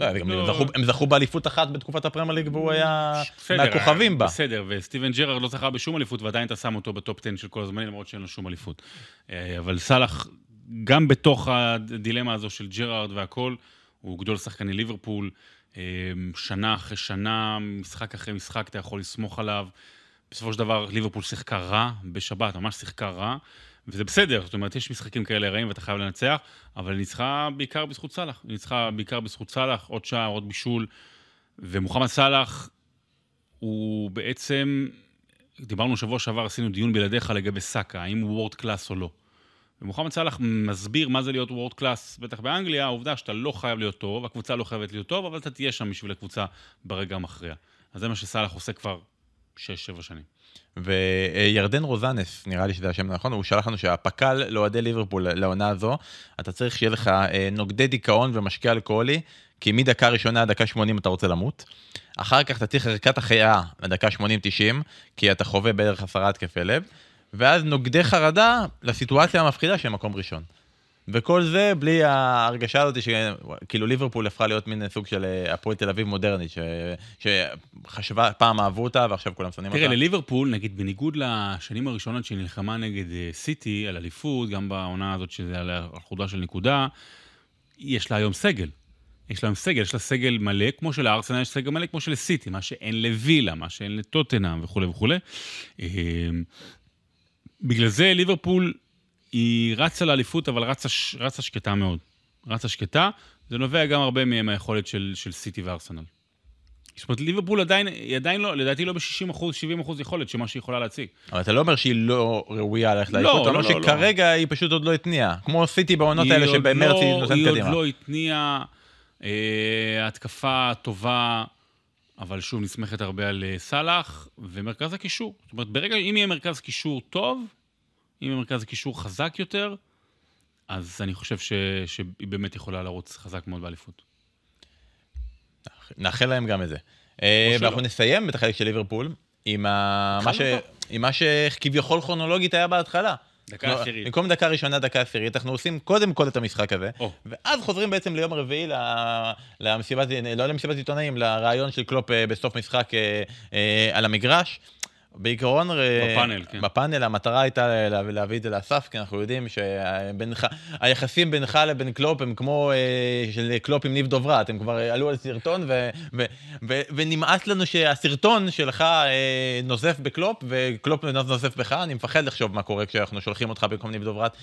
אה, גם לא- הם זכו- באליפות אחת בתקופת הפרמייר ליג, והוא היה מהכוכבים בה. בסדר, וסטיבן ג'רארד לא זכה בשום אליפות, ועדיין אתה שם אותו ב top 10 של כל הזמנים, למרות שאין לו שום אליפות. אה, אבל סאלח, גם בתוך הדילמה הזו של ג'רארד והכל, הוא גדול שחקני ליברפול. אה, שנה אחרי שנה, משחק אחרי משחק, אתה יכול לסמוך עליו. בסופו של דבר, ליברפול שיחקה רע בשבת, ממש שיחקה רע, וזה בסדר, זאת אומרת, יש משחקים כאלה רעים ואתה חייב לנצח, אבל היא ניצחה בעיקר בזכות סאלח. היא ניצחה בעיקר בזכות סאלח, עוד שער, עוד בישול, ומוחמד סאלח הוא בעצם, דיברנו שבוע שעבר, עשינו דיון בלעדיך לגבי סאקה, האם הוא world class או לא. ומוחמד סאלח מסביר מה זה להיות world class, בטח באנגליה, העובדה שאתה לא חייב להיות טוב, הקבוצה לא חייבת להיות טוב, אבל אתה תהיה שם בשביל הקבוצה ברגע המכריע. אז זה מה שסאלח עושה כבר 6-7 שנים. וירדן רוזנס, נראה לי שזה השם הנכון, הוא שלח לנו שהפק"ל לאוהדי ליברפול לעונה הזו, אתה צריך שיהיה לך אה, נוגדי דיכאון ומשקה אלכוהולי, כי מדקה ראשונה עד דקה 80 אתה רוצה למות. אחר כך אתה צריך ערכת החייאה לדקה 80-90, כי אתה חווה בערך עשרה התקפי לב, ואז נוגדי חרדה לסיטואציה המפחידה של מקום ראשון. וכל זה בלי ההרגשה הזאת שכאילו ליברפול הפכה להיות מין סוג של אה, הפועל תל אביב מודרנית, ש... שחשבה, פעם אהבו אותה ועכשיו כולם שונאים אותה. תראה, לליברפול, נגיד, בניגוד לשנים הראשונות שהיא נלחמה נגד אה, סיטי על אליפות, גם בעונה הזאת שזה על החודה של נקודה, יש לה היום סגל. יש לה היום סגל, יש לה סגל מלא, כמו שלארסנל יש סגל מלא, כמו שלסיטי, מה שאין לווילה, מה שאין לטוטנאם וכולי וכולי. אה, בגלל זה ליברפול היא רצה לאליפות, אבל רצה, רצה שקטה מאוד. רצה שקטה, זה נובע גם הרבה מהם מהיכולת של, של סיטי וארסנל. זאת אומרת, ליברפול עדיין, היא עדיין לא, לדעתי לא ב-60 אחוז, 70 אחוז יכולת של מה שהיא יכולה להציג. אבל אתה לא אומר שהיא לא ראויה ללכת לא, לאליפות, אתה לא, אומר לא, לא. שכרגע היא פשוט עוד לא התניעה. כמו סיטי בעונות האלה שבמרץ היא לא- נותנת היא קדימה. עוד לא התניעה, אה, התקפה טובה, אבל שוב נסמכת הרבה על אה, סאלח, ומרכז הקישור. זאת אומרת, ברגע, אם יהיה מרכז קישור טוב, אם מרכז קישור חזק יותר, אז אני חושב ש, שהיא באמת יכולה לרוץ חזק מאוד באליפות. נאחל להם גם את זה. אה. ואנחנו נסיים את החלק של ליברפול עם ה- מה ש- עם מה שכביכול כרונולוגית היה בהתחלה. דקה לא, עשירית. במקום דקה ראשונה, דקה עשירית, אנחנו עושים קודם כל את המשחק הזה, או. ואז חוזרים בעצם ליום רביעי ל- למסיבת, לא למסיבת עיתונאים, לראיון של קלופ אה, בסוף משחק אה, על המגרש. בעיקרון, אה, בפאנל, כן. בפאנל המטרה הייתה לה- להביא את זה לאסף, כי אנחנו יודעים שהיחסים בינך לבין קלופ הם כמו אה, של קלופ עם ניב דוברת, הם כבר עלו על סרטון, ו- ו- ו- ונמאס לנו שהסרטון שלך אה, נוזף בקלופ, וקלופ נוזף בך, אני מפחד לחשוב מה קורה כשאנחנו שולחים אותך במקום ניב דוברת,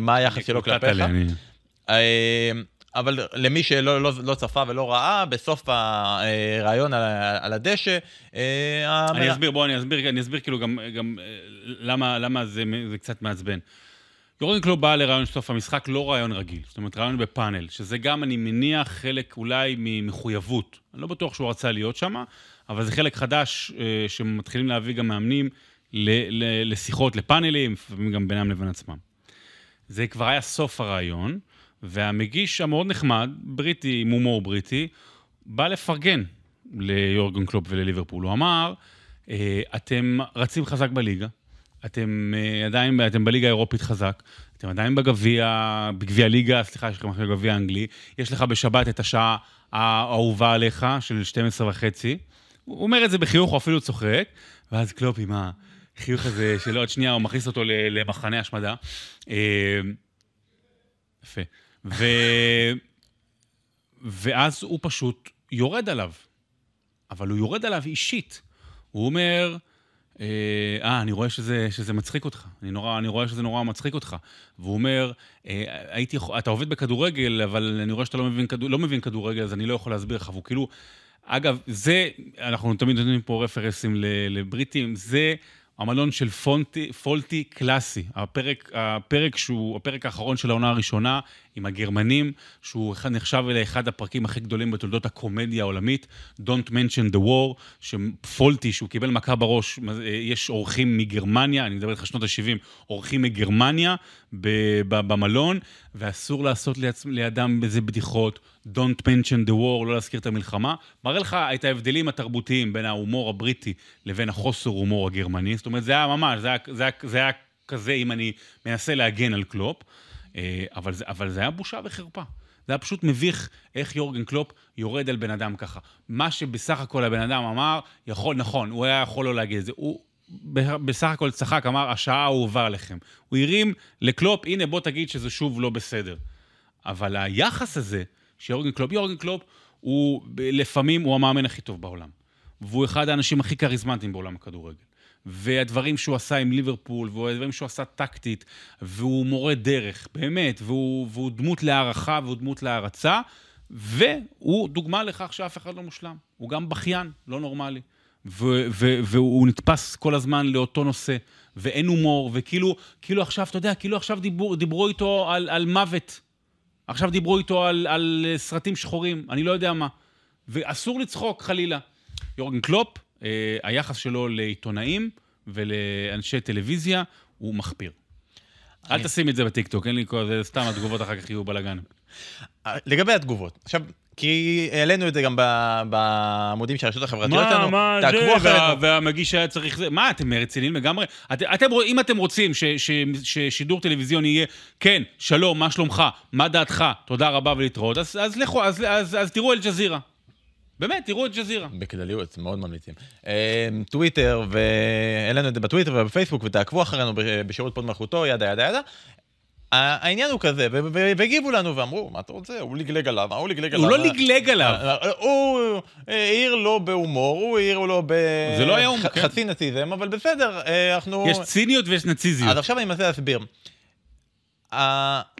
מה היחס שלו כלפיך. אבל למי שלא לא, לא צפה ולא ראה, בסוף הריאיון על, על הדשא, אה, אני המ- אסביר, בוא, אני אסביר, אני אסביר כאילו גם, גם אה, למה, למה זה, זה קצת מעצבן. יורגן קלופ בא לריאיון של סוף המשחק, לא ריאיון רגיל. זאת אומרת, ריאיון בפאנל, שזה גם, אני מניח, חלק אולי ממחויבות. אני לא בטוח שהוא רצה להיות שם, אבל זה חלק חדש אה, שמתחילים להביא גם מאמנים ל, ל, לשיחות, לפאנלים, לפעמים גם בינם לבין עצמם. זה כבר היה סוף הרעיון, והמגיש המאוד נחמד, בריטי, עם הומור בריטי, בא לפרגן ליורגן קלופ ולליברפול. הוא אמר, אה, אתם רצים חזק בליגה, אתם אה, עדיין, אתם בליגה האירופית חזק, אתם עדיין בגביע, בגביע ליגה, סליחה, יש לכם עכשיו גביע אנגלי, יש לך בשבת את השעה האהובה עליך, של 12 וחצי. הוא אומר את זה בחיוך, הוא אפילו צוחק, ואז קלופ עם החיוך הזה שלו, עוד שנייה הוא מכניס אותו למחנה השמדה. אה, יפה. ו... ואז הוא פשוט יורד עליו. אבל הוא יורד עליו אישית. הוא אומר, אה, אה, אני רואה שזה, שזה מצחיק אותך. אני, נורא, אני רואה שזה נורא מצחיק אותך. והוא אומר, אה, הייתי, אתה עובד בכדורגל, אבל אני רואה שאתה לא מבין, כדור, לא מבין כדורגל, אז אני לא יכול להסביר לך. והוא כאילו, אגב, זה, אנחנו תמיד נותנים פה רפרנסים ל- לבריטים, זה המלון של פונטי, פולטי קלאסי. הפרק, הפרק שהוא, הפרק האחרון של העונה הראשונה, עם הגרמנים, שהוא נחשב לאחד הפרקים הכי גדולים בתולדות הקומדיה העולמית, Don't mention the war, שפולטי, שהוא קיבל מכה בראש, יש אורחים מגרמניה, אני מדבר איתך שנות ה-70, אורחים מגרמניה במלון, ואסור לעשות ליד, לידם איזה בדיחות, Don't mention the war, לא להזכיר את המלחמה. מראה לך את ההבדלים התרבותיים בין ההומור הבריטי לבין החוסר הומור הגרמני. זאת אומרת, זה היה ממש, זה היה, זה היה, זה היה כזה, אם אני מנסה להגן על קלופ. אה, אבל זה, אבל זה היה בושה וחרפה. זה היה פשוט מביך איך יורגן קלופ יורד על בן אדם ככה. מה שבסך הכל הבן אדם אמר, יכול, נכון, הוא היה יכול לא להגיד את זה. הוא בסך הכל צחק, אמר, השעה האהובה עליכם. הוא הרים לקלופ, הנה בוא תגיד שזה שוב לא בסדר. אבל היחס הזה, שיורגן קלופ, יורגן קלופ, הוא לפעמים, הוא המאמן הכי טוב בעולם. והוא אחד האנשים הכי כריזמטיים בעולם הכדורגל. והדברים שהוא עשה עם ליברפול, והדברים שהוא עשה טקטית, והוא מורה דרך, באמת, והוא, והוא דמות להערכה והוא דמות להערצה, והוא דוגמה לכך שאף אחד לא מושלם. הוא גם בכיין, לא נורמלי. ו- ו- והוא נתפס כל הזמן לאותו נושא, ואין הומור, וכאילו, כאילו עכשיו, אתה יודע, כאילו עכשיו דיבור, דיברו איתו על, על מוות. עכשיו דיברו איתו על, על סרטים שחורים, אני לא יודע מה. ואסור לצחוק, חלילה. יורגן קלופ, היחס שלו לעיתונאים ולאנשי טלוויזיה הוא מחפיר. אל תשים את זה בטיקטוק, אין לי כל זה, סתם התגובות אחר כך יהיו בלאגן. לגבי התגובות, עכשיו, כי העלינו את זה גם בעמודים של הרשתות החברתיות שלנו, מה, תעקבו זה, אחרינו. וה- והמגיש היה צריך זה, מה, אתם רציניים לגמרי? את, אתם, אם אתם רוצים ש, ש, ששידור טלוויזיוני יהיה, כן, שלום, מה שלומך, מה דעתך, תודה רבה ולהתראות, אז, אז לכו, אז, אז, אז תראו אל ג'זירה. באמת, תראו את ג'זירה. בכלליות, מאוד ממליצים. אה, טוויטר, והעלינו את זה בטוויטר ובפייסבוק, ותעקבו אחרינו בשירות פוד מלכותו, ידה ידה ידה. העניין הוא כזה, והגיבו לנו ואמרו, מה אתה רוצה? הוא לגלג עליו, הוא לגלג עליו? הוא לא לגלג עליו. אה, הוא העיר לו בהומור, הוא העיר לו ב... זה לא ח- כן. חצי נאציזם, אבל בסדר, אה, אנחנו... יש ציניות ויש נציזיות. אז עכשיו אני מנסה להסביר.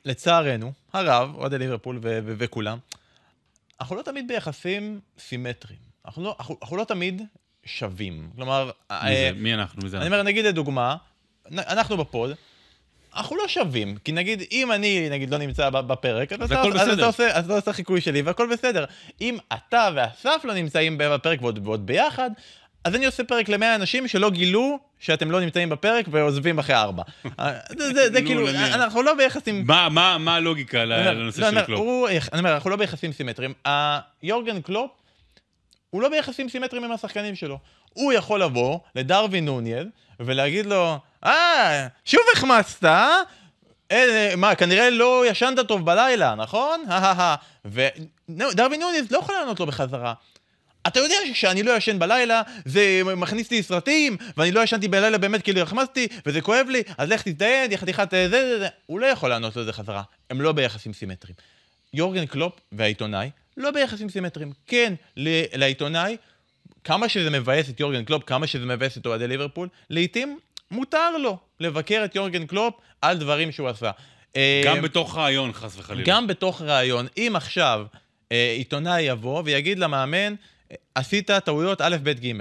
לצערנו, הרב, אוהדי ליברפול וכולם, אנחנו לא תמיד ביחסים סימטריים. אנחנו לא, אנחנו, אנחנו לא תמיד שווים. כלומר, מי אה, זה? מי אנחנו? מי זה אני? אומר, נגיד לדוגמה, אנחנו בפוד, אנחנו לא שווים, כי נגיד, אם אני, נגיד, לא נמצא בפרק, אז אתה, אז אתה. עושה, אז אתה עושה חיקוי שלי, והכל בסדר. אם אתה ואסף לא נמצאים בפרק ועוד, ועוד ביחד, אז אני עושה פרק למאה אנשים שלא גילו שאתם לא נמצאים בפרק ועוזבים אחרי ארבע. אה, זה, כאילו. אנחנו לא ביחסים... מה- מה מה הלוגיקה לנושא לא, של קלופ? אני אומר, אנחנו לא ביחסים סימטריים. יורגן קלופ, הוא לא ביחסים סימטריים עם השחקנים שלו. הוא יכול לבוא לדרווין נוניז ולהגיד לו, אה, שוב החמצת, אה? אה, מה, כנראה לא ישנת טוב בלילה, נכון? [LAUGHS] ודרווין נוניז לא יכול לענות לו בחזרה. אתה יודע שכשאני לא ישן בלילה, זה מכניס לי סרטים, ואני לא ישנתי בלילה באמת כי לא החמצתי, וזה כואב לי, אז לך תזדיין, יא חתיכת אה, זה, זה, זה. הוא לא יכול לענות לו את זה חזרה. הם לא ביחסים סימטריים. יורגן קלופ והעיתונאי לא ביחסים סימטריים. כן, לעיתונאי, כמה שזה מבאס את יורגן קלופ, כמה שזה מבאס את אוהדי ליברפול, לעיתים מותר לו לבקר את יורגן קלופ על דברים שהוא עשה. אה, גם בתוך ראיון, חס וחלילה. גם בתוך ראיון, אם עכשיו אה, עיתונאי יבוא ויגיד למאמן, אה, עשית טעויות א', ב', ג',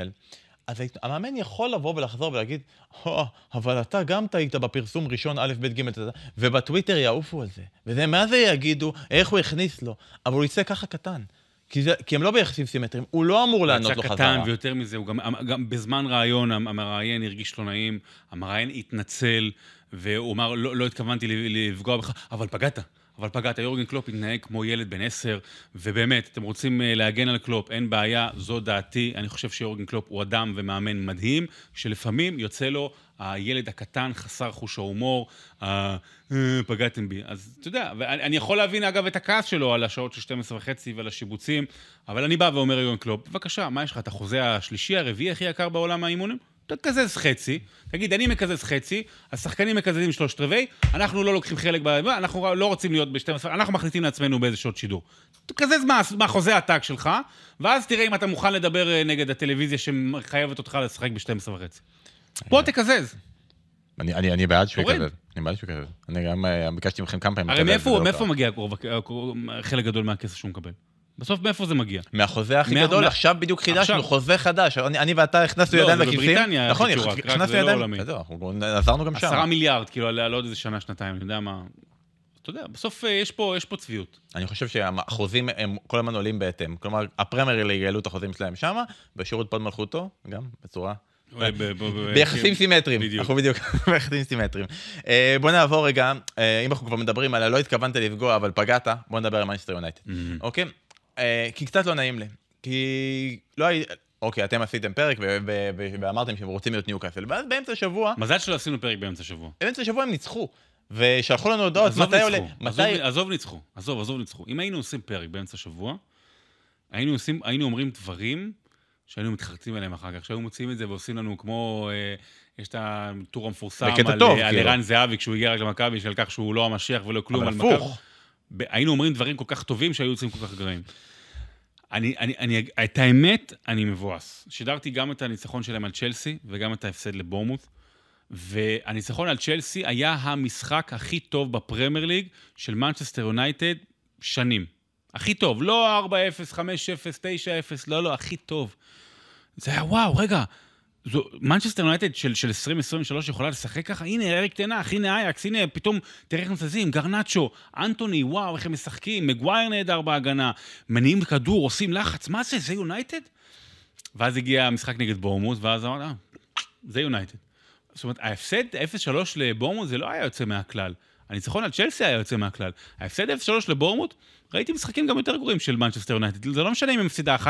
אז המאמן יכול לבוא ולחזור ולהגיד, "או, אבל אתה גם טעית בפרסום ראשון א', ב', ג', אתה יודע", ובטוויטר יעופו על זה. וזה, מה זה יגידו, איך הוא הכניס לו, אבל הוא יצא ככה קטן. כי, זה, כי הם לא ביחסים סימטריים, הוא לא אמור לענות לו יצא חזרה. קטן, ויותר מזה, הוא גם, גם בזמן ראיון, המ- המראיין הרגיש לא נעים, המראיין התנצל, והוא אמר, לא, לא התכוונתי לפגוע בך, אבל פגעת. אבל פגעת, יורגן קלופ התנהג כמו ילד בן עשר, ובאמת, אתם רוצים אה, להגן על קלופ, אין בעיה, זו דעתי. אני חושב שיורגן קלופ הוא אדם ומאמן מדהים, שלפעמים יוצא לו הילד הקטן, חסר חוש ההומור, אה, פגעתם בי. אז אתה יודע, ואני אני יכול להבין אגב את הכעס שלו על השעות של 12 וחצי ועל השיבוצים, אבל אני בא ואומר יורגן קלופ, בבקשה, מה יש לך, אתה חוזה השלישי, הרביעי הכי יקר בעולם האימונים? תקזז חצי, תגיד, אני מקזז חצי, השחקנים מקזזים שלושת רבעי, אנחנו לא לוקחים חלק, ב... אנחנו לא רוצים להיות ב-12, אנחנו מחליטים לעצמנו באיזה שעות שידור. תקזז מה- מהחוזה העתק שלך, ואז תראה אם אתה מוכן לדבר אה, נגד הטלוויזיה שמחייבת אותך לשחק ב-12 וחצי. בוא תקזז. אני, אני, אני בעד שהוא. יקזז. אני בעד שהוא יקזז. אני גם אה, ביקשתי מכם כמה פעמים הרי מאיפה לא. מגיע חלק גדול מהכסף שהוא מקבל? בסוף מאיפה זה מגיע? מהחוזה הכי מה- גדול, מה- עכשיו בדיוק חידשנו, עכשיו. חוזה חדש. אני אני ואתה הכנסנו לא, ידיים זה לכיסים. בבריטניה נכון, החישור, רק הכנסנו זה לא ידיים. עולמי. בסדר, אנחנו עזרנו גם שם. עשרה מיליארד, כאילו, על עוד איזה שנה, שנתיים, אני יודע מה... אתה יודע, בסוף אה, יש פה יש פה צביעות. אני חושב שהחוזים הם כל הזמן עולים בהתאם. כלומר, הפרמייר ליג העלו את החוזים שלהם שמה, בשירות הוד מלכותו, גם בצורה... ב- ביחסים סימטריים. אנחנו בדיוק [LAUGHS] ביחסים סימטריים. אה, בוא נעבור רגע, אה, אם אנחנו כבר מדברים על לא התכוונת לפגוע, אבל פגעת, בוא נדבר על מנצ'סטר יונייטד. אוקיי? אה, כי קצת לא נעים לי. כי לא היה... אוקיי, אתם עשיתם פרק ואמרתם שהם רוצים להיות ניוקאסל, ואז באמצע השבוע, מזל שלא עשינו פרק באמצע השבוע. באמצע השבוע הם ניצחו. ושלחו לנו הודעות, מתי עולה... עזוב- ניצחו, עזוב, עזוב ניצחו. אם היינו עושים פרק באמצע השבוע, היינו עושים, היינו אומרים דברים שהיינו מתחרטים עליהם אחר כך, שהיו מוציאים את זה ועושים לנו כמו, אה, יש את הטור המפורסם על, טוב, אה, על כאילו. ערן זהבי כשהוא הגיע רק למכבי, שעל כך שהוא לא המשיח ולא כלום אבל. הפוך. היינו אומרים דברים כל כך טובים שהיו יוצאים כל כך גרועים. אני, אני, אני, את האמת, אני מבואס. שידרתי גם את הניצחון שלהם על צ'לסי וגם את ההפסד לבורמוט. והניצחון על צ'לסי היה המשחק הכי טוב בפרמייר ליג של מנצ'סטר יונייטד שנים. הכי טוב, לא 4-0, 5-0, 9-0, לא, לא, הכי טוב. זה היה וואו, רגע, זו, מנצ'סטר יונייטד של, של 2023 יכולה לשחק ככה? הנה, אריק טן האח, הנה אייאקס, הנה, פתאום, תראה איך זזים, גרנאצ'ו, אנטוני, וואו, איך הם משחקים, מגווייר נהדר בהגנה, מניעים כדור, עושים לחץ, מה זה, זה יונייטד? ואז הגיע המשחק נגד בורנמות', ואז אמרנו, אה, זה יונייטד. זאת אומרת, ההפסד 0-3 לבורנמות' זה לא היה יוצא מהכלל. הניצחון על צ'לסי היה יוצא מהכלל. ההפסד 0-3 לבורנמות', ראיתי משחקים גם יותר גרועים של מנצ'סטר יונייטד. זה לא משנה אם הם הפסידה 1-0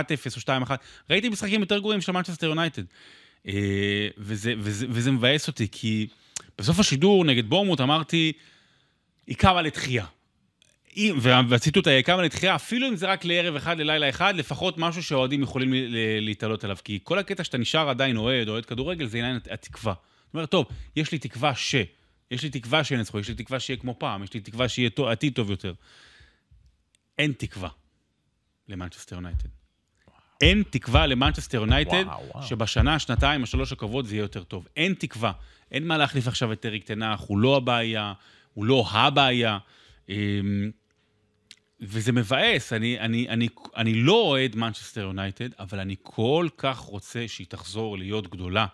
או 2-1, ראיתי משחקים יותר גרועים של מנצ'סטר יונייטד. אה, וזה, וזה, וזה מבאס אותי, כי בסוף השידור נגד בורנמות' אמרתי, היא קמה לתחייה. והציטוט היה קמה לתחייה, אפילו אם זה רק לערב אחד, ללילה אחד, לפחות משהו שהאוהדים יכולים להתעלות עליו. כי כל הקטע שאתה נשאר עדיין אוהד, אוהד כדורגל, זה עניין התקווה. זאת אומרת, טוב, יש לי תקווה ש... יש לי תקווה שינצחו, יש לי תקווה שיהיה כמו פעם, יש לי תקווה שיהיה עתיד טוב יותר. אין תקווה למנצ'סטר יונייטד. אין תקווה למנצ'סטר יונייטד. שבשנה, שנתיים, השלוש הקרובות זה יהיה יותר טוב. אין תקווה. אין מה להחליף עכשיו את אריק טן האח, הוא לא הבעיה, הוא לא הבעיה. אמ, וזה מבאס, אני, אני, אני, אני לא אוהד מנצ'סטר יונייטד, אבל אני כל כך רוצה שהיא תחזור להיות גדולה.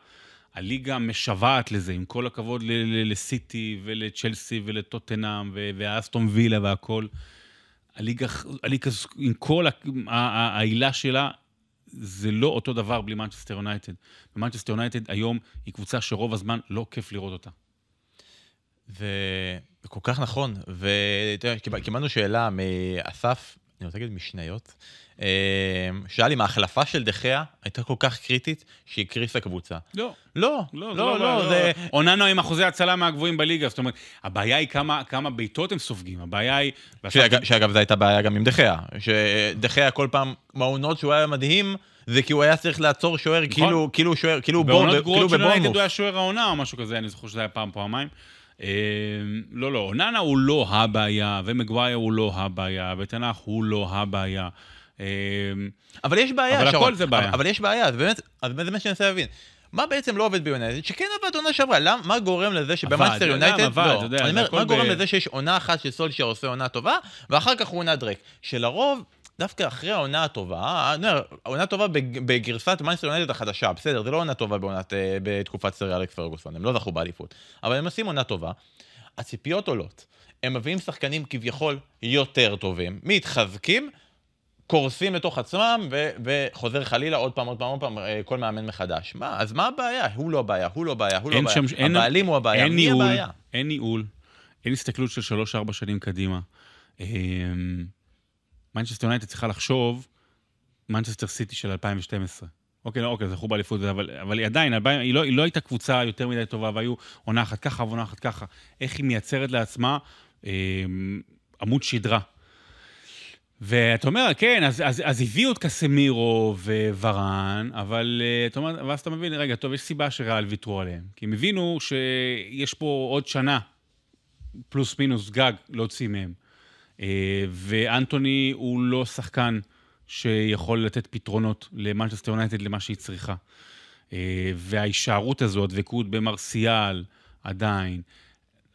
הליגה משוועת לזה, עם כל הכבוד לסיטי ולצ'לסי ולטוטנאם ואסטון וילה והכול. הליגה, הליגה עם כל ההילה שלה, זה לא אותו דבר בלי מנצ'סטר יונייטד. ומנצ'סטר יונייטד היום היא קבוצה שרוב הזמן לא כיף לראות אותה. ו... כל כך נכון, וקיבלנו שאלה מאסף, אני רוצה להגיד משניות, שאל אם ההחלפה של דחיה הייתה כל כך קריטית שהיא הקריסה קבוצה. לא. לא, לא, לא, לא, זה... אוננו עם אחוזי הצלה מהגבוהים בליגה, זאת אומרת, הבעיה היא כמה, בעיטות הם סופגים, הבעיה היא... שאגב, זו הייתה בעיה גם עם דחיה, שדחיה כל פעם, מהעונות שהוא היה מדהים, זה כי הוא היה צריך לעצור שוער, נכון. כאילו, כאילו שוער, כאילו בבורנמוף. בעונות גרועות של יונייטד הוא היה שוער העונה או משהו כזה, אני זוכר שזה היה פעם, פעמיים. אמ, לא, לא, אוננה הוא לא הבעיה, ומגווייר הוא לא הבעיה, וטן האח הוא לא הבעיה. אמ, אבל יש בעיה, אבל הכל זה בעיה. אבל יש בעיה, אז באמת, אז באמת זה מה שאני מנסה להבין. מה בעצם לא עובד ביונייטד? שכן עבד עונה שעברה, מה גורם לזה שבמנצ'סטר יונייטד, לא, אני אומר, מה גורם לזה שיש עונה אחת שסולשר עושה עונה טובה, ואחר כך הוא עונה דרעק, שלרוב דווקא אחרי העונה הטובה, אני אומר, עונה טובה בגרסת מנצ'סטר יונייטד החדשה, בסדר, זה לא עונה טובה בעונת, אה, בתקופת סר אלכס פרגוסון, הם לא זכו באליפות, אבל הם עושים עונה טובה, הציפיות עולות, הם מביאים שחקנים כביכול יותר טובים, מתחזקים, קורסים לתוך עצמם, ו- וחוזר חלילה עוד פעם, עוד פעם, עוד פעם, אה, כל מאמן מחדש. מה, אז מה הבעיה? הוא לא בעיה, הוא לא בעיה, הוא לא בעיה. שם, הבעלים הוא הבעיה, מי ניהול, הבעיה? אין ניהול, אין הסתכלות של 3-4 שנים קדימה. אמ, מנצ'סטר יונייטד צריכה לחשוב, מנצ'סטר סיטי של 2012. אוקיי, לא, אוקיי, זכו באליפות, אבל, אבל היא עדיין, היא לא, היא לא הייתה קבוצה יותר מדי טובה, והיו עונה אחת ככה ועונה אחת ככה. איך היא מייצרת לעצמה אה, עמוד שדרה. ואתה אומר, כן, אז, אז, אז הביאו את קאסמירו ווראן, אבל אה, אתה אומר, ואז אתה מבין, רגע, טוב, יש סיבה שריאל ויתרו עליהם. כי הם הבינו שיש פה עוד שנה, פלוס מינוס גג, להוציא מהם. אה, ואנטוני הוא לא שחקן שיכול לתת פתרונות למנצ'סטר יונייטד למה שהיא צריכה. אה, וההישארות הזו, הדבקות במרסיאל עדיין,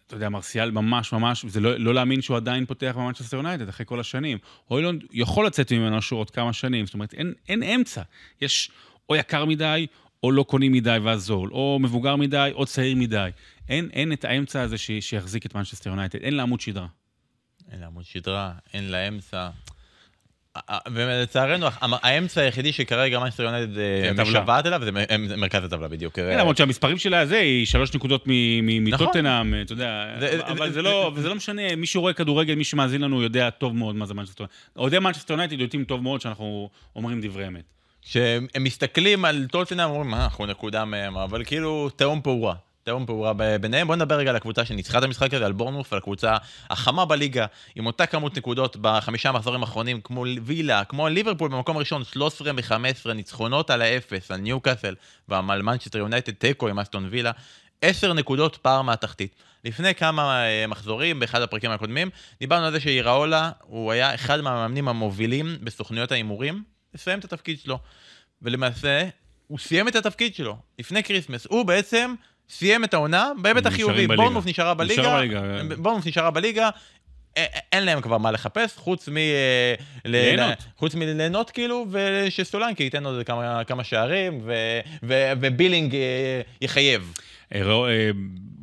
אתה יודע, מרסיאל ממש ממש, זה לא, לא להאמין שהוא עדיין פותח במנצ'סטר יונייטד אחרי כל השנים. הוילונד יכול לצאת ממנו עוד כמה שנים, זאת אומרת, אין, אין אמצע. יש או יקר מדי, או לא קונים מדי ואז זול, או מבוגר מדי, או צעיר מדי. אין, אין את האמצע הזה ש, שיחזיק את מנצ'סטר יונייטד, אין לעמוד שדרה. אין לה עמוד שדרה, אין לה אמצע. ולצערנו, האמצע היחידי שכרגע מנצ'סטר יונייטד אה, משוועת אליו זה מרכז הטבלה בדיוק. כן, למרות שהמספרים שלה זה, היא שלוש נקודות מטוטנאם, נכון. אתה יודע, אבל לא- זה לא משנה, מי שרואה כדורגל, מי שמאזין לנו יודע טוב מאוד מה זה מנצ'סטר יונייטד. אוהדי מנצ'סטר יונייטד יודעים טוב מאוד שאנחנו אומרים דברי אמת. כשהם מסתכלים על טוטנאם, אומרים, אנחנו נקודה מהם, אבל כאילו, תהום פעורה. תהום פעורה ביניהם. בואו נדבר רגע על הקבוצה שניצחה את המשחק הזה, על בורנמוף, על הקבוצה החמה בליגה, עם אותה כמות נקודות בחמישה המחזורים האחרונים, כמו וילה, כמו ליברפול במקום הראשון, 13 מ-15 ניצחונות על האפס, על ניוקאסל, ועל מנצ'סטר יונייטד, תיקו עם אסטון וילה, 10 נקודות פער מהתחתית. לפני כמה אה, מחזורים, באחד הפרקים הקודמים, דיברנו על זה שאיראולה, הוא היה אחד מהמאמנים המובילים בסוכנויות ההימורים, לסיים את התפקיד שלו. ולמעשה, הוא סיים את התפקיד שלו לפני כריסמס. הוא בעצם סיים את העונה בהיבט החיובי. בורנמות' נשארה בליגה, בורנמות' נשארה בליגה, אין להם כבר מה לחפש, חוץ מ... אה, ליהנות. חוץ מליהנות כאילו, ושסולנקי ייתן עוד כמה, כמה שערים, ו, ו, ובילינג אה, יחייב.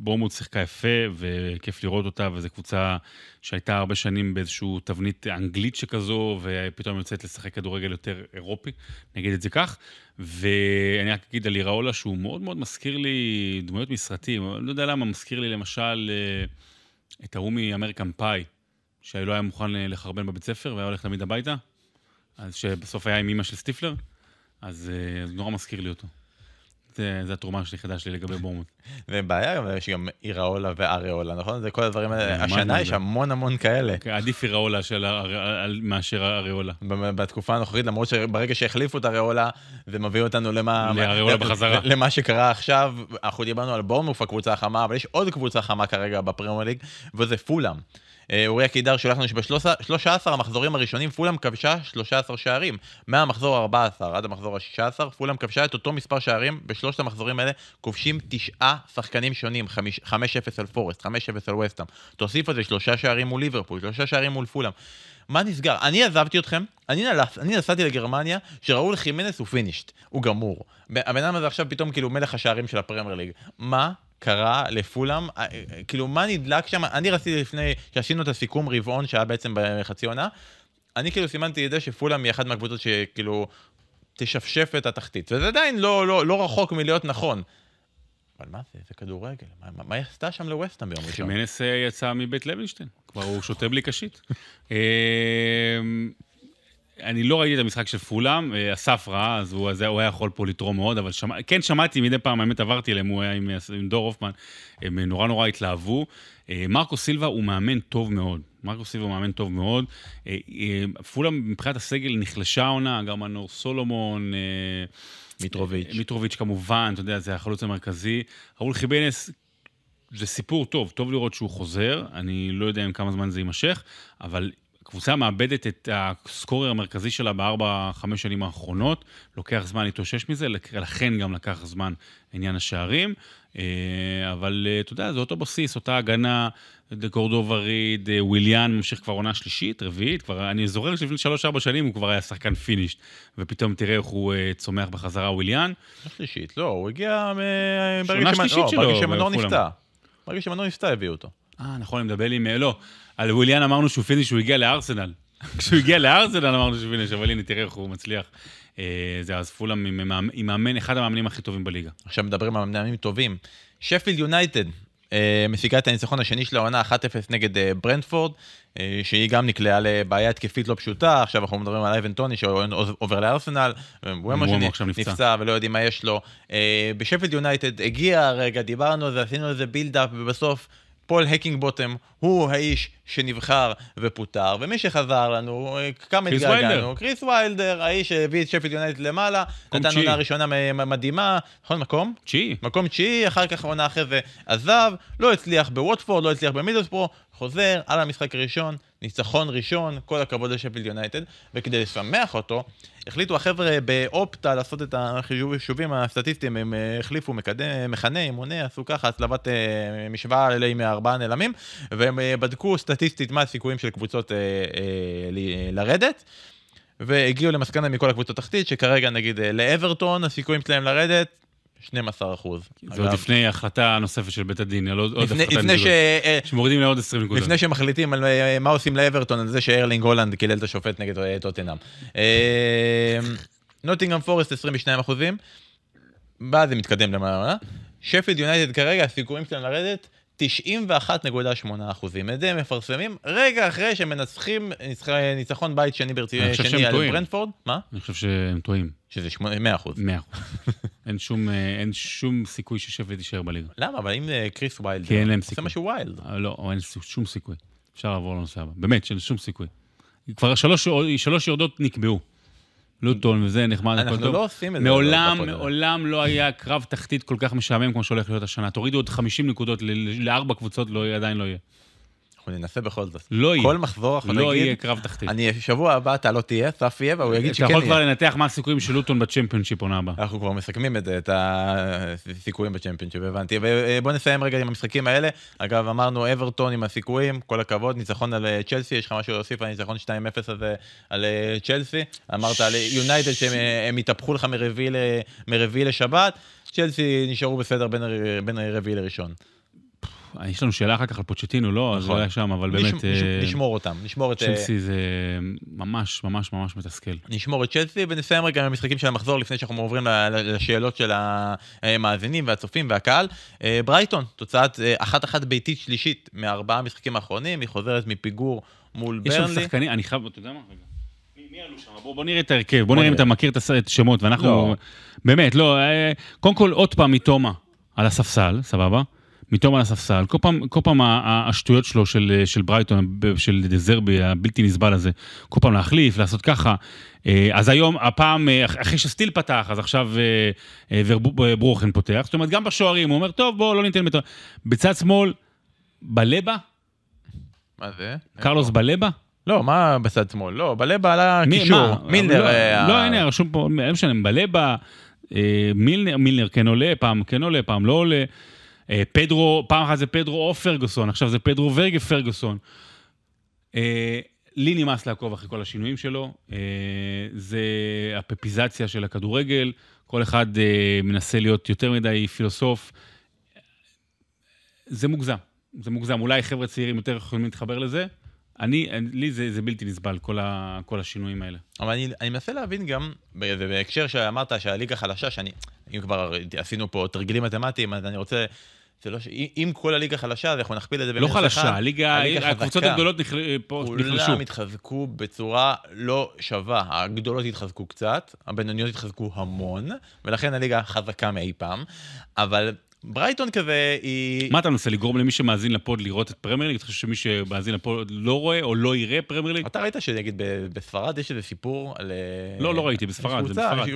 אה, בורנמות' שיחקה יפה, וכיף לראות אותה, וזו קבוצה שהייתה הרבה שנים באיזושהי תבנית אנגלית שכזו, ופתאום יוצאת לשחק כדורגל יותר אירופי, נגיד את זה כך. ואני רק אגיד על איראולה שהוא מאוד מאוד מזכיר לי דמויות מסרטים, אני לא יודע למה, מזכיר לי למשל את ההוא מאמריקן פאי, שלא היה מוכן לחרבן בבית ספר והיה הולך תמיד הביתה, אז שבסוף היה עם אימא של סטיפלר, אז זה נורא מזכיר לי אותו. זה התרומה היחידה שלי לגבי בורמוט. [LAUGHS] זה בעיה, יש גם איראולה ואריאולה, נכון? זה כל הדברים האלה. השנה יש המון המון כאלה. אוקיי, עדיף איראולה מאשר אריאולה. בתקופה הנוכחית, למרות שברגע שהחליפו את אריאולה, זה מביא אותנו למה... לאריאולה בחזרה. למה שקרה עכשיו. אנחנו דיברנו על בורמוף, הקבוצה החמה, אבל יש עוד קבוצה חמה כרגע בפרמייר ליג, וזה פולאם. אה, אוריה קידר שולח לנו שב-13 המחזורים הראשונים פולאם כבשה 13 שערים. מהמחזור ה-14 עד המחזור ה-16, פולאם כבשה את אותו מספר שערים ב-13 בשלושת המחזורים האלה כובשים תשעה שחקנים שונים, חמיש- 5-0 על פורסט, 5-0 על וסטאם. תוסיף על זה שלושה שערים מול ליברפול, שלושה שערים מול פולאם. מה נסגר? אני עזבתי אתכם, אני, נלס, אני נסעתי לגרמניה, שראול חימנס הוא פינישט, הוא גמור. הבן אדם הזה עכשיו פתאום כאילו מלך השערים של הפרמייר ליג. מה קרה לפולאם? אה, אה, כאילו, מה נדלק שם? אני רציתי לפני שעשינו את הסיכום רבעון שהיה בעצם בחצי עונה, אני כאילו סימנתי את זה שפולאם היא אחת מהקבוצות שכאילו תשפשף את התחתית, וזה עדיין לא, לא, לא רחוק מלהיות נכון. אבל מה זה? זה כדורגל. מה, מה, מה היא עשתה שם לווסטהאם ביום ראשון? חימנס אה, יצא מבית לוינשטיין, כבר הוא שותה בלי קשית. [LAUGHS] אני לא ראיתי את המשחק של פולאם, אה, אסף ראה, אז הוא, אז הוא היה יכול פה לתרום מאוד, אבל שמע, כן שמעתי מדי פעם, האמת עברתי אליהם, הוא היה עם, עם דור הופמן, הם נורא נורא התלהבו. אה, מרקו סילבה הוא מאמן טוב מאוד, מרקו סילבה הוא מאמן טוב מאוד. אה, פולאם מבחינת הסגל נחלשה העונה, גם מנור סולומון, מיטרוביץ'. מיטרוביץ' כמובן, אתה יודע, זה החלוץ המרכזי. ראול חימנס, זה סיפור טוב, טוב לראות שהוא חוזר, אני לא יודע עם כמה זמן זה יימשך, אבל הקבוצה מאבדת את ה scorer המרכזי שלה בארבע, חמש שנים האחרונות, לוקח זמן להתאושש מזה, לכן גם לקח זמן עניין השערים, אה, אבל אה, אתה יודע, זה אותו בסיס, אותה הגנה, קורדובה ריד, אה, וויליאן ממשיך כבר עונה שלישית, רביעית, כבר, אני זוכר שלפני שלוש-ארבע שנים הוא כבר היה שחקן finished, ופתאום תראה איך הוא צומח בחזרה, וויליאן. שלישית, לא, הוא הגיע שנה שלישית שלו, ברגע שמנור נפצע. ברגע שמנור נפצע הביאו אותו. אה, נכון, אני מדבר עם... לא, על וויליאן אמרנו שהוא finished, שהוא הגיע לארסנל. [LAUGHS] כשהוא הגיע לארסנל אמרנו שהוא finished, אבל הנה, תראה איך הוא מצליח. אה, זה אז פולאם עם מאמן, אחד המאמנים הכי טובים בליגה. עכשיו מדברים על מאמנים טובים. שפילד יונייטד אה, משיגה את הניצחון השני של העונה 1-0 נגד אה, ברנטפורד, שהיא גם נקלעה לבעיה התקפית לא פשוטה, עכשיו אנחנו מדברים על אייבן טוני שעובר לארסנל, הוא נפצע ולא יודעים מה יש לו. בשפילד יונייטד הגיע הרגע, דיברנו על זה, עשינו איזה build-up, ובסוף פול הקינגבוטום הוא האיש שנבחר ופוטר, ומי שחזר לנו, כמה התגעגענו, קריס ויילדר, האיש שהביא את שפילד יונייטד למעלה, נתן עונה ראשונה מדהימה, נכון מקום? תשיעי. מקום תשיעי, אחר כך עונה אחרי זה עזב, לא הצליח בווטפורד, לא הצליח במידלספרו, חוזר על המשחק הראשון, ניצחון ראשון, כל הכבוד לשפילד יונייטד, וכדי לשמח אותו, החליטו החבר'ה באופטה לעשות את החישובים הסטטיסטיים, הם אה, החליפו מקדם, מכנה, מונה, עשו ככה, הצלבת אה, משוואה עם ארבעה נעלמים, והם אה, בדקו סטטיסטית מה הסיכויים של קבוצות לרדת. והגיעו למסקנה מכל הקבוצות תחתית, שכרגע נגיד לאברטון הסיכויים שלהם לרדת 12 אחוז. זה עוד לפני החלטה נוספת של בית הדין, על עוד הפחתה נקודות. שמורידים לעוד 20 נקודות. לפני שמחליטים על מה עושים לאברטון, על זה שארלינג הולנד קילל את השופט נגד טוטנאם. נוטינגרם פורסט 22 אחוזים, ואז זה מתקדם למעלה. שפילד יונייטד כרגע, הסיכויים שלהם לרדת, 91.8 אחוזים. את זה הם מפרסמים רגע אחרי שהם מנצחים ניצחון בית שני שני על ברנפורד. מה? אני חושב שהם טועים. שזה 100 אחוז. 100 אחוז. [LAUGHS] אין שום, אין שום סיכוי ששפט יישאר בליגה. למה? אבל אם קריס ויילד, כי אין להם סיכוי. עושה משהו ויילד. לא, אין שום סיכוי. אפשר לעבור לנושא הבא. באמת, שאין שום סיכוי. כבר שלוש, שלוש יורדות נקבעו. לוטון וזה נחמד. אנחנו לא עושים את זה. מעולם, מעולם לא היה קרב תחתית כל כך משעמם כמו שהולך להיות השנה. תורידו עוד 50 נקודות לארבע קבוצות, לא, עדיין לא יהיה. אנחנו ננסה בכל זאת. לא יהיה. כל מחזור אנחנו לא נגיד... לא יהיה קרב תחתית. אני, שבוע הבא אתה לא תהיה, סף יהיה, והוא יגיד שכן יהיה. אתה יכול כבר לנתח מה הסיכויים של לוטון בצ'מפיונשיפ עונה הבאה. אנחנו כבר מסכמים את זה, את הסיכויים בצ'מפיונשיפ, הבנתי. ובוא נסיים רגע עם המשחקים האלה. אגב, אמרנו אברטון עם הסיכויים, כל הכבוד, ניצחון על אה, צ'לסי, יש לך משהו להוסיף על ניצחון 2-0 הזה על אה, צ'לסי. אמרת על יונייטד שהם התהפכו לך מרביעי לשבת, צ'לסי נשארו בסדר בין רביעי לראשון. יש לנו שאלה אחר כך על פוצ'טינו, לא, אז לא היה שם, אבל באמת... נשמור אותם, נשמור את... צ'לסי זה ממש ממש ממש מתסכל. נשמור את צ'לסי ונסיים רגע עם המשחקים של המחזור לפני שאנחנו עוברים לשאלות של המאזינים והצופים והקהל. ברייטון, תוצאת אחת אחת ביתית שלישית מארבעה משחקים האחרונים, היא חוזרת מפיגור מול ברנלי. יש שם שחקנים, אני חייב, אתה יודע מה? רגע. מי עלו שם? בוא נראה את ההרכב, בוא נראה אם אתה מכיר את השמות, ואנחנו... לא. באמת, לא, קודם כל עוד פעם מתומה על הספסל, סבבה? מתום על הספסל, כל פעם, כל פעם השטויות שלו של, של ברייטון, של דזרבי הבלתי נסבל הזה, כל פעם להחליף, לעשות ככה. אה, אז היום, הפעם, אה, אחרי שסטיל פתח, אז עכשיו אה, וברוכן פותח. זאת אומרת, גם בשוערים, הוא אומר, טוב, בואו לא ניתן בטוח. בצד שמאל, בלבה? מה זה? קרלוס בלבה? לא, מה בצד שמאל? לא, בלבה על הקישור. מילנר. לא, הנה, רשום פה, לא משנה, בלבה. מילנר, מילנר כן עולה, פעם כן עולה, פעם לא עולה. אה, פדרו, פעם אחת זה פדרו או פרגוסון, עכשיו זה פדרו ורגה פרגוסון. אה, לי נמאס לעקוב אחרי כל השינויים שלו, אה, זה הפפיזציה של הכדורגל, כל אחד מנסה להיות יותר מדי פילוסוף. זה מוגזם, זה מוגזם. אולי חבר'ה צעירים יותר יכולים להתחבר לזה. אני, לי זה, זה בלתי נסבל, כל, ה, כל השינויים האלה. אבל אני, אני מנסה להבין גם, בהקשר שאמרת שהליגה חלשה, שאני, אם כבר עשינו פה תרגילים מתמטיים, אז אני רוצה זה לא ש... אם כל הליגה חלשה, אז אנחנו נכפיל את זה לא חלשה, הליגה, הקבוצות הגדולות נחלשו. כולם התחזקו בצורה לא שווה. הגדולות התחזקו קצת, הבינוניות התחזקו המון, ולכן הליגה חזקה מאי פעם, אבל ברייטון כזה היא... מה אתה מנסה לגרום למי שמאזין ל pod לראות את פרמייר ליג? אתה חושב שמי שמאזין ל pod לא רואה או לא יראה פרמייר ליג? אתה ראית שנגיד בספרד יש איזה סיפור על... אה, לא, לא ראיתי, בספרד, זה בספרד.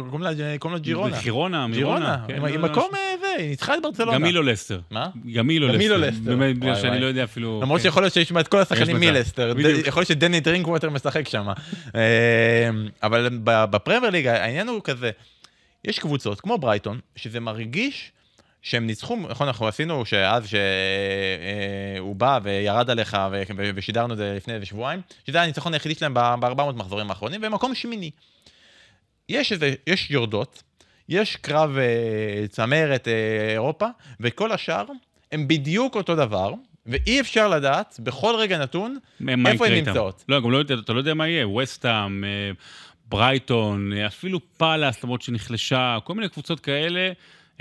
קוראים לה ג'ירונה. גירונה, ג'ירונה. עם כן, מקום אה, זה, היא ניצחה את ברצלונה. גם לא לסטר. מה? גם לא לסטר. גם לא לסטר. באמת, בגלל שאני לא יודע אפילו... למרות כן. שיכול להיות שיש את כל השחקנים מלסטר. יכול להיות שדני דרינקווטר משחק שם. אה, אבל בפרמייר ליג העניין הוא כזה, יש קבוצות כמו ברייטון, שזה מרגיש... שהם ניצחו, נכון, אנחנו עשינו שאז שהוא אה, בא וירד עליך ושידרנו את זה לפני איזה שבועיים, שזה היה הניצחון היחידי שלהם ב-400 מחזורים האחרונים, והם מקום שמיני. יש איזה, יש יורדות, יש קרב אה, צמרת אה, אירופה, וכל השאר הם בדיוק אותו דבר, ואי אפשר לדעת בכל רגע נתון איפה הן נמצאות. לא, גם לא, אתה לא יודע מה יהיה, ווסטהאם, ברייטון, אפילו פאלאס, למרות שנחלשה, כל מיני קבוצות כאלה.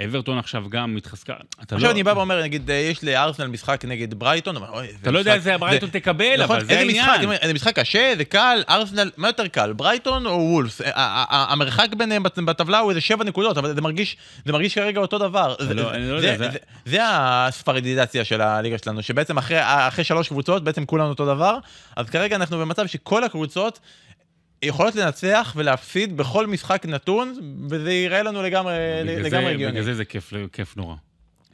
אברטון עכשיו גם התחזקה. עכשיו לא... אני בא ואומר, נגיד, יש לארסנל משחק נגד ברייטון, אתה לא יודע איזה ברייטון תקבל, נכון, אבל זה העניין. זה משחק קשה, זה קל, ארסנל, מה יותר קל, ברייטון או וולס? המרחק ביניהם בטבלה הוא איזה שבע נקודות, אבל זה מרגיש, זה מרגיש כרגע אותו דבר. לא, לא זה... זה הספרדיזציה של הליגה שלנו, שבעצם אחרי שלוש קבוצות, בעצם כולנו אותו דבר, אז כרגע אנחנו במצב שכל הקבוצות... יכולות לנצח ולהפסיד בכל משחק נתון, וזה יראה לנו לגמרי, לגמרי הגיוני. בגלל זה זה כיף, כיף נורא.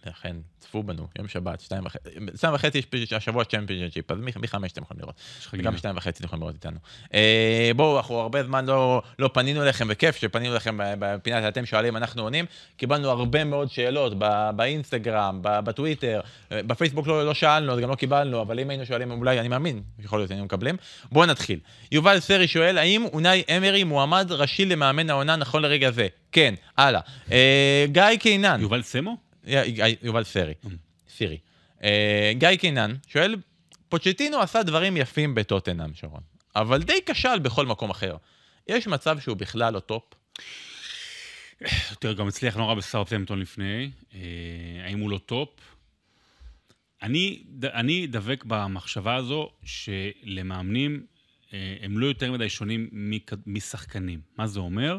לכן, צפו בנו, יום שבת, שתיים וחצי, שתיים וחצי יש השבוע צ'מפיונשיפ, אז מחמש אתם יכולים לראות. וגם שתיים וחצי אתם יכולים לראות איתנו. אה, בואו, אנחנו הרבה זמן לא, לא פנינו אליכם, וכיף שפנינו אליכם בפינת אתם שואלים, אנחנו עונים. קיבלנו הרבה מאוד שאלות באינסטגרם, בטוויטר, אה, בפייסבוק לא, לא שאלנו, אז גם לא קיבלנו, אבל אם היינו שואלים, אולי, אני מאמין, יכול להיות היינו מקבלים. בואו נתחיל. יובל סרי שואל, האם אונאי אמרי מועמד ראשי למאמן העונה נכון לרגע זה? כן, הלאה. אה, גיא קינן. יובל סמו? יובל סרי, ממ. סירי. אה, גיא קינן שואל, פוצ'טינו עשה דברים יפים בטוטנאם, שרון, אבל די כשל בכל מקום אחר. יש מצב שהוא בכלל לא top? תראה, גם הצליח נורא בסאוטהמפטון לפני. אה, האם הוא לא top? אני, אני דבק במחשבה הזו שלמאמנים אה, הם לא יותר מדי שונים משחקנים. מה זה אומר?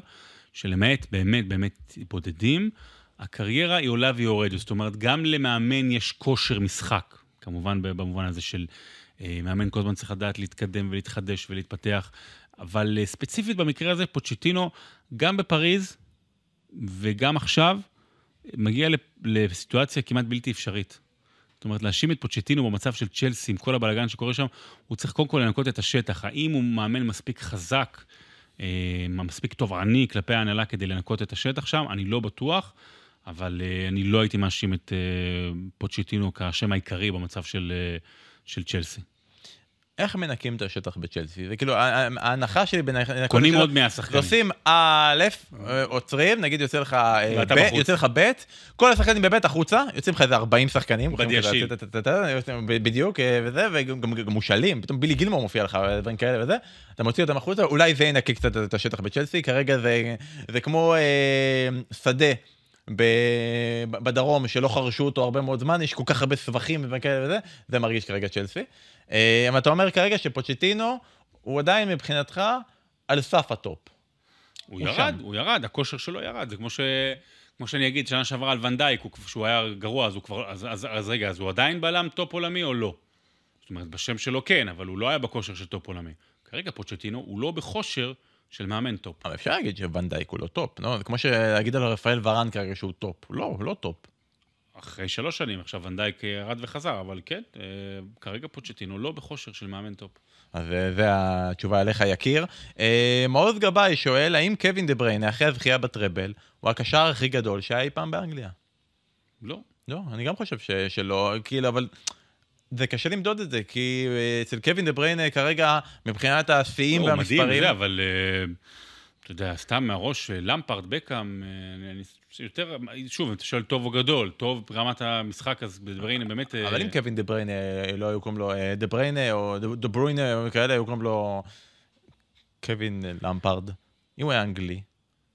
שלמעט באמת באמת בודדים, הקריירה היא עולה ויורדת. זאת אומרת, גם למאמן יש כושר משחק, כמובן במובן הזה של אה, מאמן כל הזמן צריך לדעת להתקדם ולהתחדש ולהתפתח, אבל אה, ספציפית במקרה הזה, פוצ'טינו, גם בפריז וגם עכשיו, מגיע לסיטואציה כמעט בלתי אפשרית. זאת אומרת, להאשים את פוצ'טינו במצב של צ'לסי, עם כל הבלאגן שקורה שם, הוא צריך קודם כל לנקות את השטח. האם הוא מאמן מספיק חזק, אה, מספיק תובעני כלפי ההנהלה כדי לנקות את השטח שם? אני לא בטוח. אבל uh, אני לא הייתי מאשים את uh, פוצ'יטינו כאשם העיקרי במצב של, uh, של צ'לסי. איך מנקים את השטח בצ'לסי? זה כאילו, ההנחה שלי בין... קונים עוד 100 שחקנים. עושים א', עוצרים, נגיד יוצא לך ב', יוצא לך ב', כל השחקנים בב' החוצה, יוצאים לך איזה 40 שחקנים. בדיוק, וזה, וגם מושאלים, פתאום בילי גילמור מופיע לך, דברים כאלה וזה, אתה מוציא אותם החוצה, אולי זה ינקה קצת את השטח בצ'לסי, כרגע זה כמו שדה. בדרום, שלא חרשו אותו הרבה מאוד זמן, יש כל כך הרבה סבכים וכאלה וזה, זה מרגיש כרגע צ'לסי. אה, אבל אתה אומר כרגע שפוצ'טינו, הוא עדיין מבחינתך על סף ה top. הוא, הוא ירד, שם. הוא ירד, הכושר שלו ירד, זה כמו ש... כמו שאני אגיד, שנה שעברה על ונדייק, כשהוא היה גרוע, אז הוא כבר, אז, אז, אז רגע, אז הוא עדיין בלם top עולמי או לא? זאת אומרת, בשם שלו כן, אבל הוא לא היה בכושר של top עולמי. כרגע פוצ'טינו הוא לא בכושר של מאמן top. אבל אפשר להגיד שוונדייק הוא לא top, לא? זה כמו להגיד על רפאל ורן כרגע שהוא top. לא, הוא לא טופ. אחרי שלוש שנים, עכשיו ונדייק ירד וחזר, אבל כן, אה, כרגע פוצ'טינו לא בכושר של מאמן top. אז אה, זה התשובה אליך, יקיר. אה, מעוז גבאי שואל, האם קווין דה בריינה, אחרי הזכייה ב treble, הוא הקשר הכי גדול שהיה אי פעם באנגליה? לא. לא, אני גם חושב ש, שלא, כאילו, אבל זה קשה למדוד את זה, כי אה, אצל קווין דה בריינה כרגע, מבחינת השיאים לא, הוא מדהים, והמספרים... זה, אבל אה, אתה יודע, סתם מהראש, אה, למפרד, בקאם, אני- יותר, שוב, אם אתה שואל טוב או גדול, טוב ברמת המשחק, אז דה בריינה באמת... אה, אבל אם קווין דה בריינה, לא היו קוראים לו דה בריינה, או דה- דה ברוינה, או כאלה, היו קוראים לו קווין למפרד. אם הוא היה אנגלי.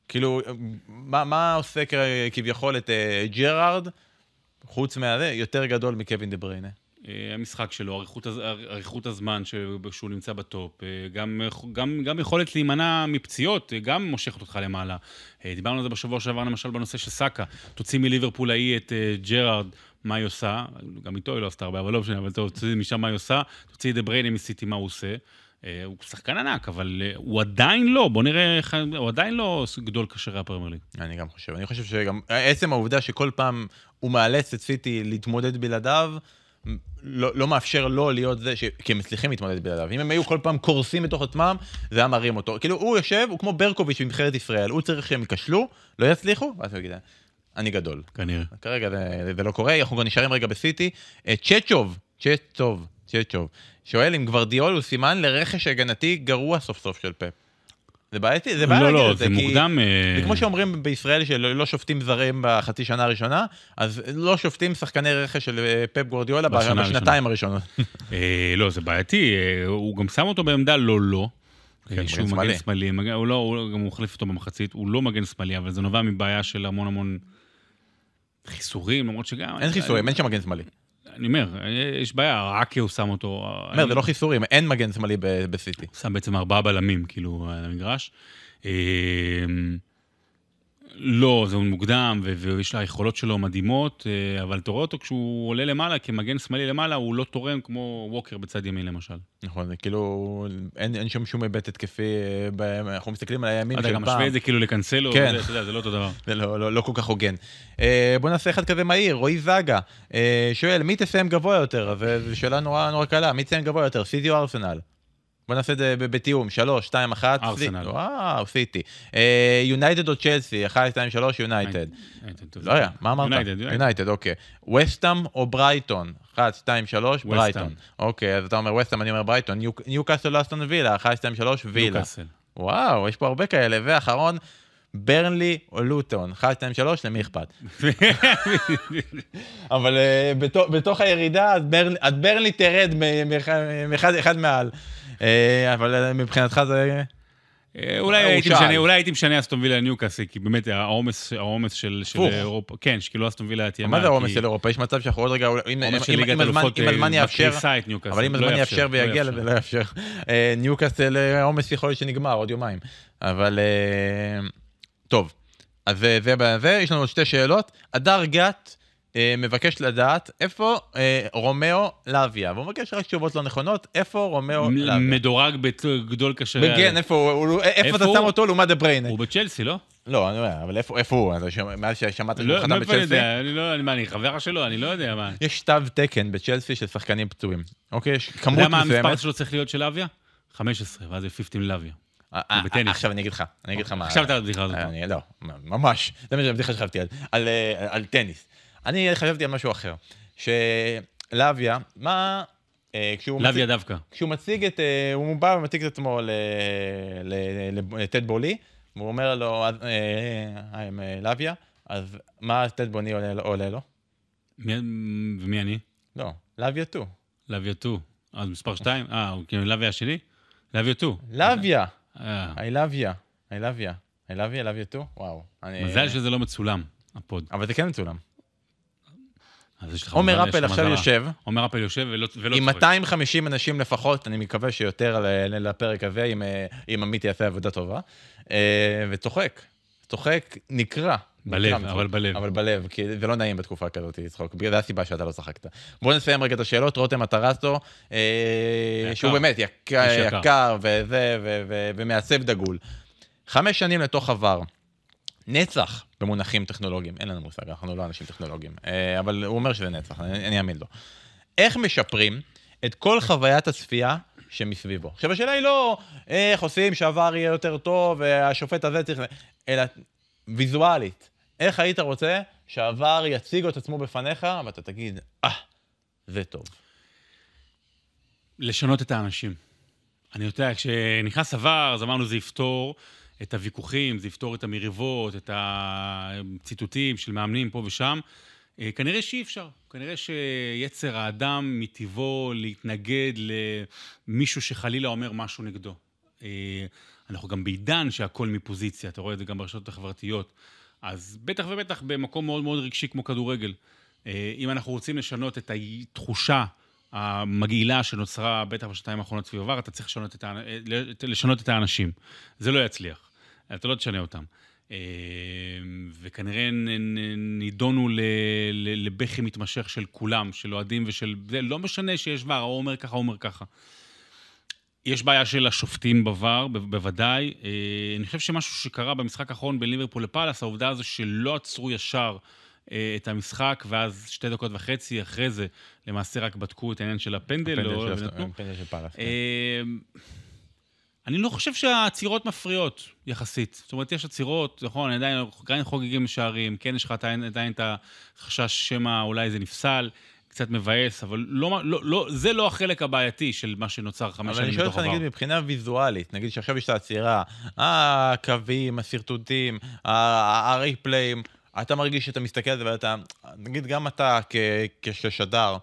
כאילו, מה, מה עושה כביכול את ג'רארד, חוץ מהזה, יותר גדול מקווין דה בריינה? אה, המשחק שלו, אריכות, אריכות הזמן שהוא נמצא בטופ, אה, גם, גם, גם יכולת להימנע מפציעות, אה, גם מושכת אותך למעלה. דיברנו על זה בשבוע שעבר, למשל, בנושא של סאקה. תוציא מליברפול ההיא את ג'רארד, מה היא עושה? גם איתו היא לא עשתה הרבה, אבל לא משנה, אבל תוציא משם מה היא עושה, תוציא את דה בריינה מסיטי, מה הוא עושה. הוא שחקן ענק, אבל הוא עדיין לא, בוא נראה, איך- הוא עדיין לא גדול קשרי הפרמייר ליג. אני גם חושב. אני חושב שגם עצם העובדה שכל פעם הוא מאלץ את סיטי להתמודד בלעדיו, לא, לא מאפשר לו להיות זה, ש... כי הם מצליחים להתמודד בלעדיו. אם הם היו כל פעם קורסים בתוך עצמם, זה היה מרים אותו. כאילו, הוא יושב, הוא כמו ברקוביץ' בנבחרת ישראל, הוא צריך שהם ייכשלו, לא יצליחו, ואז הוא יגיד, אני גדול. כנראה. כרגע זה, זה לא קורה, אנחנו גם נשארים רגע בסיטי. אה, צ'צ'וב, צ'צ'וב, צ'צ'וב, שואל אם גוורדיאול הוא סימן לרכש הגנתי גרוע סוף סוף של פפ. זה בעייתי, זה בעיה לא, להגיד לא, את זה כי- מוקדם. אה, זה כמו שאומרים בישראל שלא לא שופטים זרים בחצי שנה הראשונה, אז לא שופטים שחקני רכש של אה, פפ גורדיולה בשנתיים הראשונות. [LAUGHS] אה, לא, זה בעייתי, אה, הוא גם שם אותו בעמדה לא לא. כן, מגן שהוא שמאלי. מגן שמאלי, הוא לא, הוא לא- גם הוא החליף אותו במחצית, הוא לא מגן שמאלי, אבל זה נובע מבעיה של המון המון חיסורים, למרות שגם... אין חיסורים, אין שם מגן שמאלי. אני אומר, יש בעיה, רק הוא שם אותו... אני אומר, זה לא חיסורים, אין מגן שמאלי בסיטי. הוא שם בעצם ארבעה בלמים, כאילו, על המגרש. לא, זה מוקדם, ויש לה היכולות שלו מדהימות, אה, אבל אתה רואה אותו כשהוא עולה למעלה, כמגן שמאלי למעלה, הוא לא תורם כמו ווקר בצד ימין למשל. נכון, זה כאילו, אין אין שם שום היבט התקפי, אה, ב- אנחנו מסתכלים על הימין אתה של גם פעם. משווה את זה כאילו לקנסלו, כן. זה, אתה יודע, זה לא אותו דבר. זה לא, לא, לא כל כך הוגן. אה, בוא נעשה אחד כזה מהיר, רועי זגה אה, שואל, מי תסיים גבוה יותר? זו שאלה נורא נורא קלה, מי תסיים גבוה יותר, סיטי או ארסנל? בוא נעשה את זה בתיאום, שלוש, שתיים, אחת. ארסנל. סי- וואו, סיטי. אה, יונייטד או צ'לסי? אחד, שתיים, שלוש, יונייטד. לא היה, מה אמרת? יונייטד, אוקיי. וסטהאם או ברייטון? אחת, שתיים, שלוש, וסטהאם. ברייטון. אוקיי, אז אתה אומר וסטהאם, אני אומר ברייטון. ניו- ניוקאסל או אסטון וילה? אחת, שתיים, שלוש, וילה. ניוקאסל. וואו, יש פה הרבה כאלה. ואחרון, ברנלי או לוטון. 1, 2, 3, למי אכפת? [LAUGHS] אבל אה, בתור, הירידה, אז, ברנ, אז ברנלי תרד מאחד מאחד- אחד מעל. אה, אבל אה, מבחינתך זה... אה, אולי הייתי. משנה, אולי הייתי משנה אסטון וילה לניוקאסל, כי באמת העומס, העומס של של. אירופה, כן, שכאילו אסטון וילה תהיה מה זה העומס של אירופה? יש מצב שאנחנו עוד רגע... אם, הזמן, אה, יאפשר... אבל אם לא הזמן יאפשר לא ויגיע לזה, לא יאפשר. אה, ניוקאסל, אה, העומס יכול להיות שנגמר עוד יומיים. אבל אה, טוב, אז זה- בזה, יש לנו עוד שתי שאלות. הדר גת אה, מבקש לדעת איפה אה, רומאו לאביה, והוא מבקש רק תשובות לא נכונות, איפה רומאו לאביה. מדורג בגדול קשרי... כן, איפה הוא- הוא- איפה איפה אתה? שם אותו לעומת דה בריינה? הוא בצ'לסי, לא? לא, אני אומר, אבל איפה איפה הוא? אתה מאז ששמעת שהוא לא, חתם אני בצ'לסי? יודע? אני לא, אני- מה, אני חבר שלו? אני לא יודע מה. יש תו תקן בצ'לסי של שחקנים פצועים. אוקיי? יש אתה כמות יודע מה מסוימת. המספר שלו צריך להיות של אביה? 15, ואז זה 15 לאביה. אה, אה, בטניס. עכשיו אני אגיד לך, אני אגיד לך מה... עכשיו אתה הבדיחה הזאת. אה, אני, לא, ממש. זה מה הבדיחה שחשבתי אה, על טניס. אני חשבתי על משהו אחר. שלאביה, מה... אה, כשהוא לאביה דווקא. כשהוא מציג את... אה, הוא בא ומציג את עצמו לטד בולי, והוא אומר לו, אה, לאביה, אז מה טד בולי עולה לו- ומי אני? לא, לאביה 2. לאביה 2. אז מספר 2? אה, הוא כאילו לאביה השני? לאביה 2. לאביה, אה, I love you, I love you, I love you, I love you too, וואו. מזל שזה לא מצולם, הפוד. אבל זה כן מצולם. עומר אפל עכשיו. יושב, עומר אפל יושב ולא ולא עם צוחק. 250 אנשים לפחות, אני מקווה שיותר ל- ל- לפרק הזה, אם, אה, אם עמית יעשה עבודה טובה, אה, וצוחק. צוחק נקרע. בלב, מצחוק. אבל בלב. אבל בלב, כי זה לא נעים בתקופה כזאת לצחוק, בגלל זה הסיבה שאתה לא צחקת. בואו נסיים רגע את השאלות, רותם מטרסו, אה. שהוא באמת יקר, יקר. יקר וזה, ו- ו- ומעצב דגול. חמש שנים לתוך עבר, נצח במונחים טכנולוגיים, אין לנו מושג, אנחנו לא אנשים טכנולוגיים, אה, אבל הוא אומר שזה נצח, אני אאמין לו. איך משפרים את כל חוויית הצפייה שמסביבו? עכשיו, השאלה היא לא איך עושים שהעבר יהיה יותר טוב, והשופט הזה צריך... אלא ויזואלית. איך היית רוצה שהעבר יציג את עצמו בפניך, ואתה תגיד, אה, זה טוב. לשנות את האנשים. אני יודע, כשנכנס עבר, אז אמרנו זה יפתור את הוויכוחים, זה יפתור את המריבות, את הציטוטים של מאמנים פה ושם. אה, כנראה שאי אפשר. כנראה שיצר האדם מטבעו להתנגד למישהו שחלילה אומר משהו נגדו. אה, אנחנו גם בעידן שהכל מפוזיציה, אתה רואה את זה גם ברשתות החברתיות. אז בטח ובטח במקום מאוד מאוד רגשי כמו כדורגל. אה, אם אנחנו רוצים לשנות את התחושה המגעילה שנוצרה, בטח בשנתיים האחרונות סביב עבר, אתה צריך לשנות את, לשנות את האנשים. זה לא יצליח. אתה לא תשנה אותם. אה, וכנראה נידונו לבכי מתמשך של כולם, של אוהדים ושל... זה לא משנה שיש ור, הוא אומר ככה, הוא אומר ככה. יש בעיה של השופטים בVAR, בוודאי. אה, אני חושב שמשהו שקרה במשחק האחרון בין ליברפול לפאלאס, העובדה הזו שלא עצרו ישר אה, את המשחק, ואז שתי דקות וחצי אחרי זה, למעשה רק בדקו את העניין של הפנדל. הפנדל של, הפנדל של פאלאס. אני לא חושב שהעצירות מפריעות, יחסית. זאת אומרת, יש עצירות, נכון, עדיין, עדיין חוגגים שערים, כן יש לך עדיין, עדיין את החשש שמא אולי זה נפסל, קצת מבאס, אבל לא, לא, לא, זה לא החלק הבעייתי של מה שנוצר חמש שנים בתוך עבר. אבל אני שואל אותך, נגיד, מבחינה ויזואלית, נגיד שעכשיו יש את העצירה, הקווים, השרטוטים, הריפליים, אתה מרגיש שאתה מסתכל על זה ואתה, נגיד גם אתה כשדר,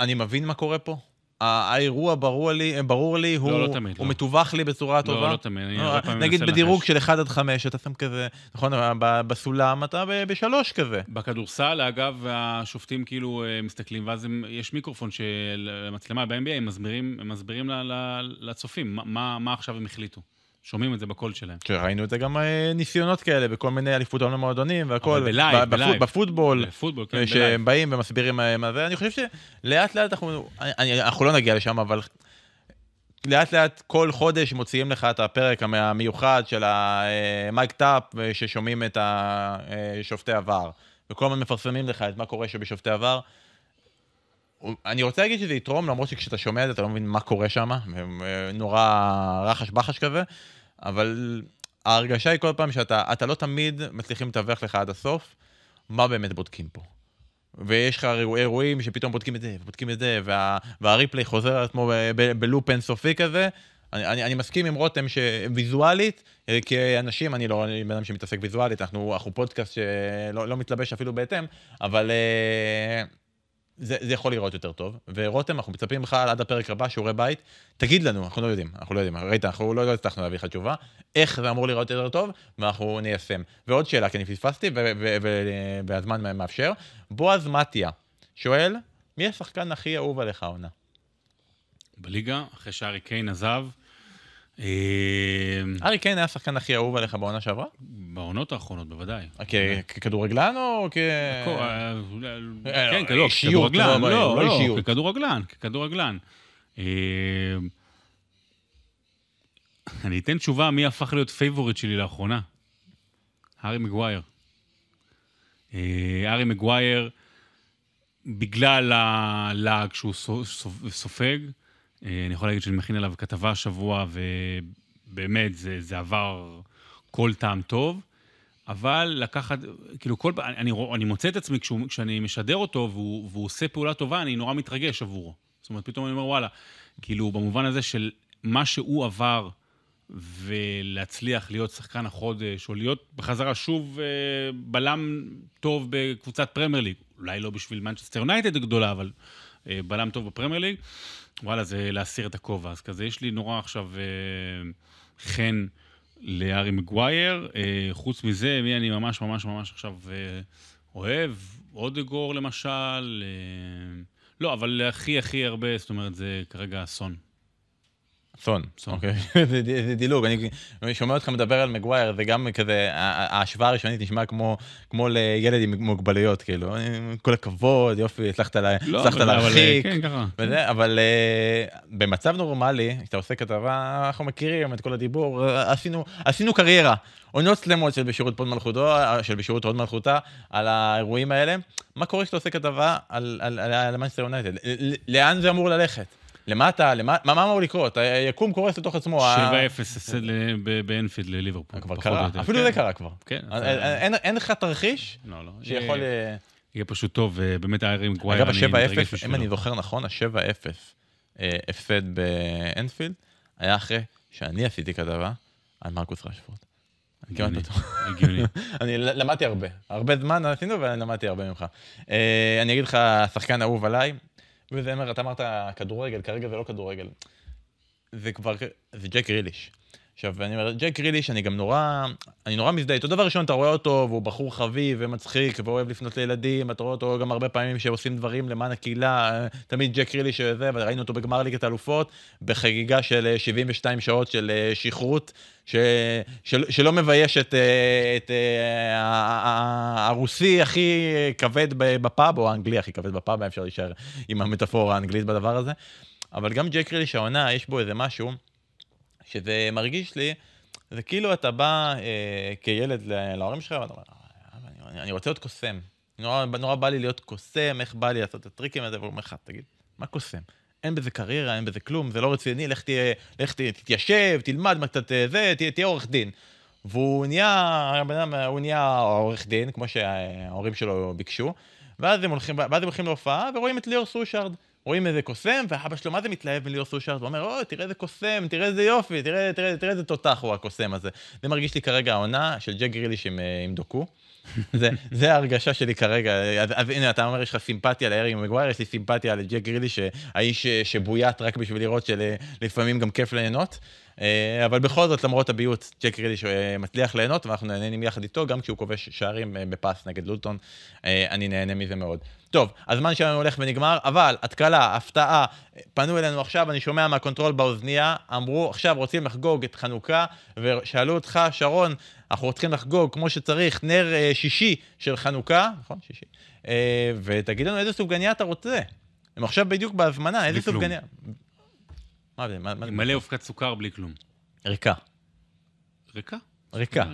אני מבין מה קורה פה? האירוע ברור לי, ברור לי, הוא, לא, לא תמיד, הוא לא. מתווך לי בצורה לא, טובה. לא תמיד, אני לא, הרבה פעמים נגיד בדירוג. של 1 עד 5, אתה שם כזה, נכון, בסולם אתה ב- בשלוש כזה. בכדורסל, אגב, השופטים כאילו אה, מסתכלים, ואז הם, יש מיקרופון של המצלמה ב-NBA, הם מסבירים, הם מסבירים לצופים מה, מה, מה עכשיו הם החליטו. שומעים את זה בקול שלהם. כן, ראינו את זה גם אה, ניסיונות כאלה בכל מיני אליפות העולם למועדונים והכל. ב live, ב live. בפוטבול. בפוטבול, כן, אה, ב live. שהם באים ומסבירים מה מה זה, אני חושב שלאט לאט אנחנו, אני- אנחנו לא נגיע לשם, אבל לאט לאט כל חודש מוציאים לך את הפרק המ- המיוחד של המייק טאפ, אה, ששומעים את אה, שופטי עבר, וכל הזמן מפרסמים לך את מה קורה שבשופטי עבר. אני רוצה להגיד שזה יתרום, למרות שכשאתה שומע את זה אתה לא מבין מה קורה שם, נורא רחש בחש כזה, אבל ההרגשה היא כל פעם שאתה אתה לא תמיד מצליחים לתווך לך עד הסוף מה באמת בודקים פה. ויש לך אירוע- אירועים שפתאום בודקים את זה, ובודקים את זה, וה, והריפליי חוזר על עצמו בלופ אינסופי כזה. אני, אני, אני מסכים עם רותם שוויזואלית, אה, כאנשים, אני לא בן אדם שמתעסק ויזואלית, אנחנו, אנחנו פודקאסט שלא לא מתלבש אפילו בהתאם, אבל אה, זה, זה יכול לראות יותר טוב. ורותם, אנחנו מצפים לך עד הפרק הבא, שיעורי בית, תגיד לנו, אנחנו לא יודעים, אנחנו לא יודעים, ראית, אנחנו לא, לא הצלחנו להביא לך תשובה, איך זה אמור לראות יותר טוב, ואנחנו ניישם. ועוד שאלה, כי אני פספסתי, והזמן מאפשר, בועז מתיה שואל, מי השחקן הכי אהוב עליך העונה? בליגה, אחרי שארי קיין עזב. אה, ארי קיין היה השחקן הכי אהוב עליך בעונה שעברה? בעונות האחרונות, בוודאי. כ- ככדורגלן או כ... אה, אה, כן, לא, לא, לא, לא. ככדורגלן, ככדורגלן. אה, אני אתן תשובה מי הפך להיות favorite שלי לאחרונה. הארי מגווייר. אה, הארי מגווייר, בגלל הלעג שהוא סו- סו- סופג, אה, אני יכול להגיד שאני מכין עליו כתבה השבוע, ובאמת, זה, זה עבר כל טעם טוב. אבל לקחת, כאילו כל פעם, אני, אני מוצא את עצמי כשהוא, כשאני משדר אותו והוא, והוא עושה פעולה טובה, אני נורא מתרגש עבורו. זאת אומרת, פתאום אני אומר, וואלה, כאילו, במובן הזה של מה שהוא עבר ולהצליח להיות שחקן החודש, או להיות בחזרה שוב אה, בלם טוב בקבוצת פרמייר ליג, אולי לא בשביל מנצ'סטר יונייטד הגדולה, אבל אה, בלם טוב בפרמייר ליג, וואלה, זה להסיר את הכובע. אז כזה, יש לי נורא עכשיו אה, חן. לארי מגווייר. אה, חוץ מזה, מי אני ממש ממש ממש עכשיו אה, אוהב? אודגור למשל. אה, לא, אבל הכי הכי הרבה, זאת אומרת, זה כרגע אסון. אסון. אוקיי, [LAUGHS] זה דילוג, אני שומע אותך מדבר על מגווייר, זה גם כזה, ההשוואה הראשונית נשמע כמו לילד עם מוגבלויות, כאילו, כל הכבוד, יופי, הצלחת לא, להרחיק. כן, אבל uh, במצב נורמלי, כשאתה עושה כתבה, אנחנו מכירים את כל הדיבור, אה, עשינו, קריירה, עונות שלמות של בשירות הוד מלכותו, אה, של בשירות הוד מלכותה, על האירועים האלה. מה קורה כשאתה עושה כתבה על, מנצ'סטר יונייטד? לאן זה אמור ללכת? למטה? למה, מה, מה אמור לקרות? היקום קורס לתוך עצמו. ה- 7-0 הפסד ב- באנפילד לליברפול. כבר קרה. אפילו כן. זה קרה כבר. כן. אין- אז- אין, לך תרחיש לא, לא. שיכול... יהיה- אה, פשוט טוב, ובאמת הארי מגווייר, אגב, אני מתרגש ה-7-0, אם בשבילו. אני זוכר נכון, ה-7-0 אה, הפסד באנפילד, היה אחרי שאני עשיתי כתבה על מרקוס רשפורד. הגיוני. [LAUGHS] אני למדתי הרבה. הרבה זמן עשינו ואני למדתי הרבה ממך. אה, אני אגיד לך, שחקן אהוב עליי, וזה אומר, אתה אמרת כדורגל, כרגע זה לא כדורגל. זה כבר, זה ג'ק ריליש. עכשיו, אני אומר, ג'ק ריליש, אני גם נורא, אני נורא מזדהה איתו. דבר ראשון, אתה רואה אותו, והוא בחור חביב ומצחיק, ואוהב לפנות לילדים, אתה רואה אותו גם הרבה פעמים שעושים דברים למען הקהילה, אה, תמיד ג'ק ריליש וזה, וראינו אותו בגמר ליגת האלופות, בחגיגה של אה, 72 שעות של אה, שכרות. שלא מבייש את, אה, את אה, הרוסי הכי כבד בפאב, או האנגלי הכי כבד בפאב, אפשר להישאר עם המטאפורה האנגלית בדבר הזה. אבל גם ג'ק ריליש העונה, יש בו איזה משהו, שזה מרגיש לי, זה כאילו אתה בא אה, כילד להורים שלך, ואתה אומר, "אה, אני, אני רוצה להיות קוסם. נורא, נורא בא לי להיות קוסם, איך בא לי לעשות את הטריקים האלה, והוא אומר לך, תגיד, מה קוסם? אין בזה קריירה, אין בזה כלום, זה לא רציני, לך, תהיה, לך ת, תתיישב, תלמד קצת אה, זה, תהיה, תהיה עורך דין. והוא נהיה, הבן אדם, הוא נהיה עורך דין, כמו שההורים שלו ביקשו, ואז הם הולכים, ואז הם הולכים להופעה ורואים את ליאור סושארד. רואים איזה קוסם, ואבא שלו מה זה מתלהב מליאור סושארד, הוא אומר, אוי, תראה איזה קוסם, תראה איזה יופי, תראה, תראה, תראה איזה תותח הוא הקוסם הזה. זה מרגיש לי כרגע העונה של ג'ק גריליש עם, אה, עם דוקו. זה, זה ההרגשה שלי כרגע, אז, אז הנה, אתה אומר, יש לך סימפתיה לארי מגווייר, יש לי סימפתיה לג'ק גריליש, האיש ש- שבוית רק בשביל לראות שלפעמים גם כיף ליהנות. אה, אבל בכל זאת, למרות הביות, ג'ק גריליש אה, מצליח ליהנות, ואנחנו נהנים יחד איתו, גם כשהוא כובש שערים אה, בפס נגד לוטון, אה, אני נהנה מזה מאוד. טוב, הזמן שלנו הולך ונגמר, אבל התקלה, הפתעה, פנו אלינו עכשיו, אני שומע מה control באוזנייה, אמרו, עכשיו רוצים לחגוג את חנוכה, ושאלו אותך, שרון, אנחנו רוצים לחגוג כמו שצריך, נר שישי של חנוכה, נכון? שישי. ותגיד לנו איזה סופגניה אתה רוצה. הם עכשיו בדיוק בהזמנה, איזה. סופגניה? מה זה? מלא אבקת סוכר בלי כלום. ריקה. ריקה? ריקה.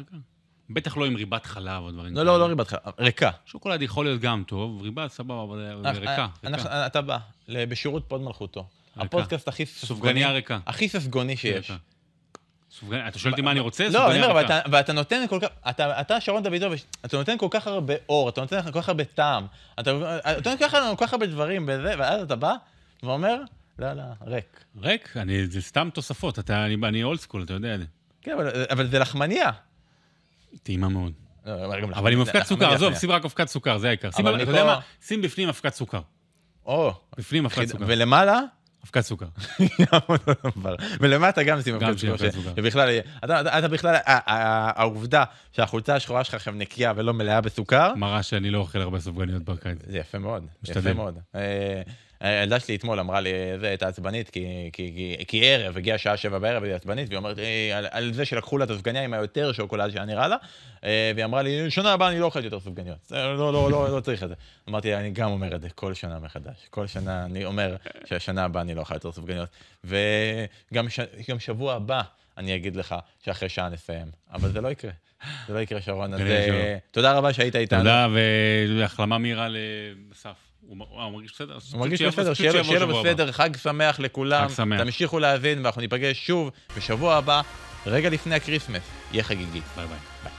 בטח לא עם ריבת חלב או דברים לא, לא, לא ריבת חלב, ריקה. שוקולד יכול להיות גם טוב, ריבה סבבה, אבל זה ריקה. אה. אנחנו- אתה בא, בשירות פוד מלכותו. הפודקאסט הכי סופגניה ססגוני, ריקה. הכי ססגוני שיש. ריקה. סופגניה- אתה שואל אותי מה אני רוצה? לא, סופגניה אני אומר. ואתה- נותן כל כך, אתה, שרון דוידוביץ', אתה נותן כל כך הרבה אור, אתה נותן כל כך הרבה טעם, אתה נותן כל כך- הרבה דברים ואז אתה בא ואומר, לא, לא, ריק. ריק, אני- זה סתם תוספות, אתה- אני- אני אולד סקול, אתה יודע. כן, אבל, אבל זה לחמניה. טעימה מאוד. לא, אבל אבל עם אבקת סוכר. עזוב, שים רק אבקת סוכר, זה העיקר. שים- אתה אני יודע פה- מה? שים בפנים אבקת סוכר. או, בפנים אבקת סוכר. ולמעלה, אבקת סוכר. [LAUGHS] ולמטה גם שים אבקת סוכר. שבכלל, אתה- בכלל, העובדה שהחולצה השחורה שלך עכשיו נקייה ולא מלאה בסוכר, מראה שאני לא אוכל הרבה סופגניות בקיץ. זה יפה מאוד, משתדל. יפה מאוד. אה, הילדה שלי אתמול אמרה לי, זה, הייתה עצבנית, כי, כי, כי, כי ערב, הגיעה שעה שבע בערב, והיא עצבנית, והיא אומרת לי, על, על זה שלקחו לה את הסופגניה עם היותר שוקולד שהיה נראה לה, אה, והיא אמרה לי, שנה הבאה אני לא אוכלת יותר סופגניות. זה, לא, לא, לא, לא צריך את זה. אמרתי אני גם אומר את זה כל שנה מחדש. כל שנה אני אומר שהשנה הבאה אני לא אוכל יותר סופגניות. וגם ש, שבוע הבא אני אגיד לך שאחרי שעה נסיים. אבל זה לא יקרה. זה לא יקרה, שרון. אז אה. תודה רבה שהיית איתנו. תודה, והחלמה מהירה לאסף. הוא אה, הוא מרגיש בסדר? הוא מרגיש בסדר, שיהיה לו-. בסדר, חג שמח לכולם. חג שמח. תמשיכו להאזין ואנחנו ניפגש שוב בשבוע הבא, רגע לפני הקריסמס. יהיה חגיגי. ביי. ביי.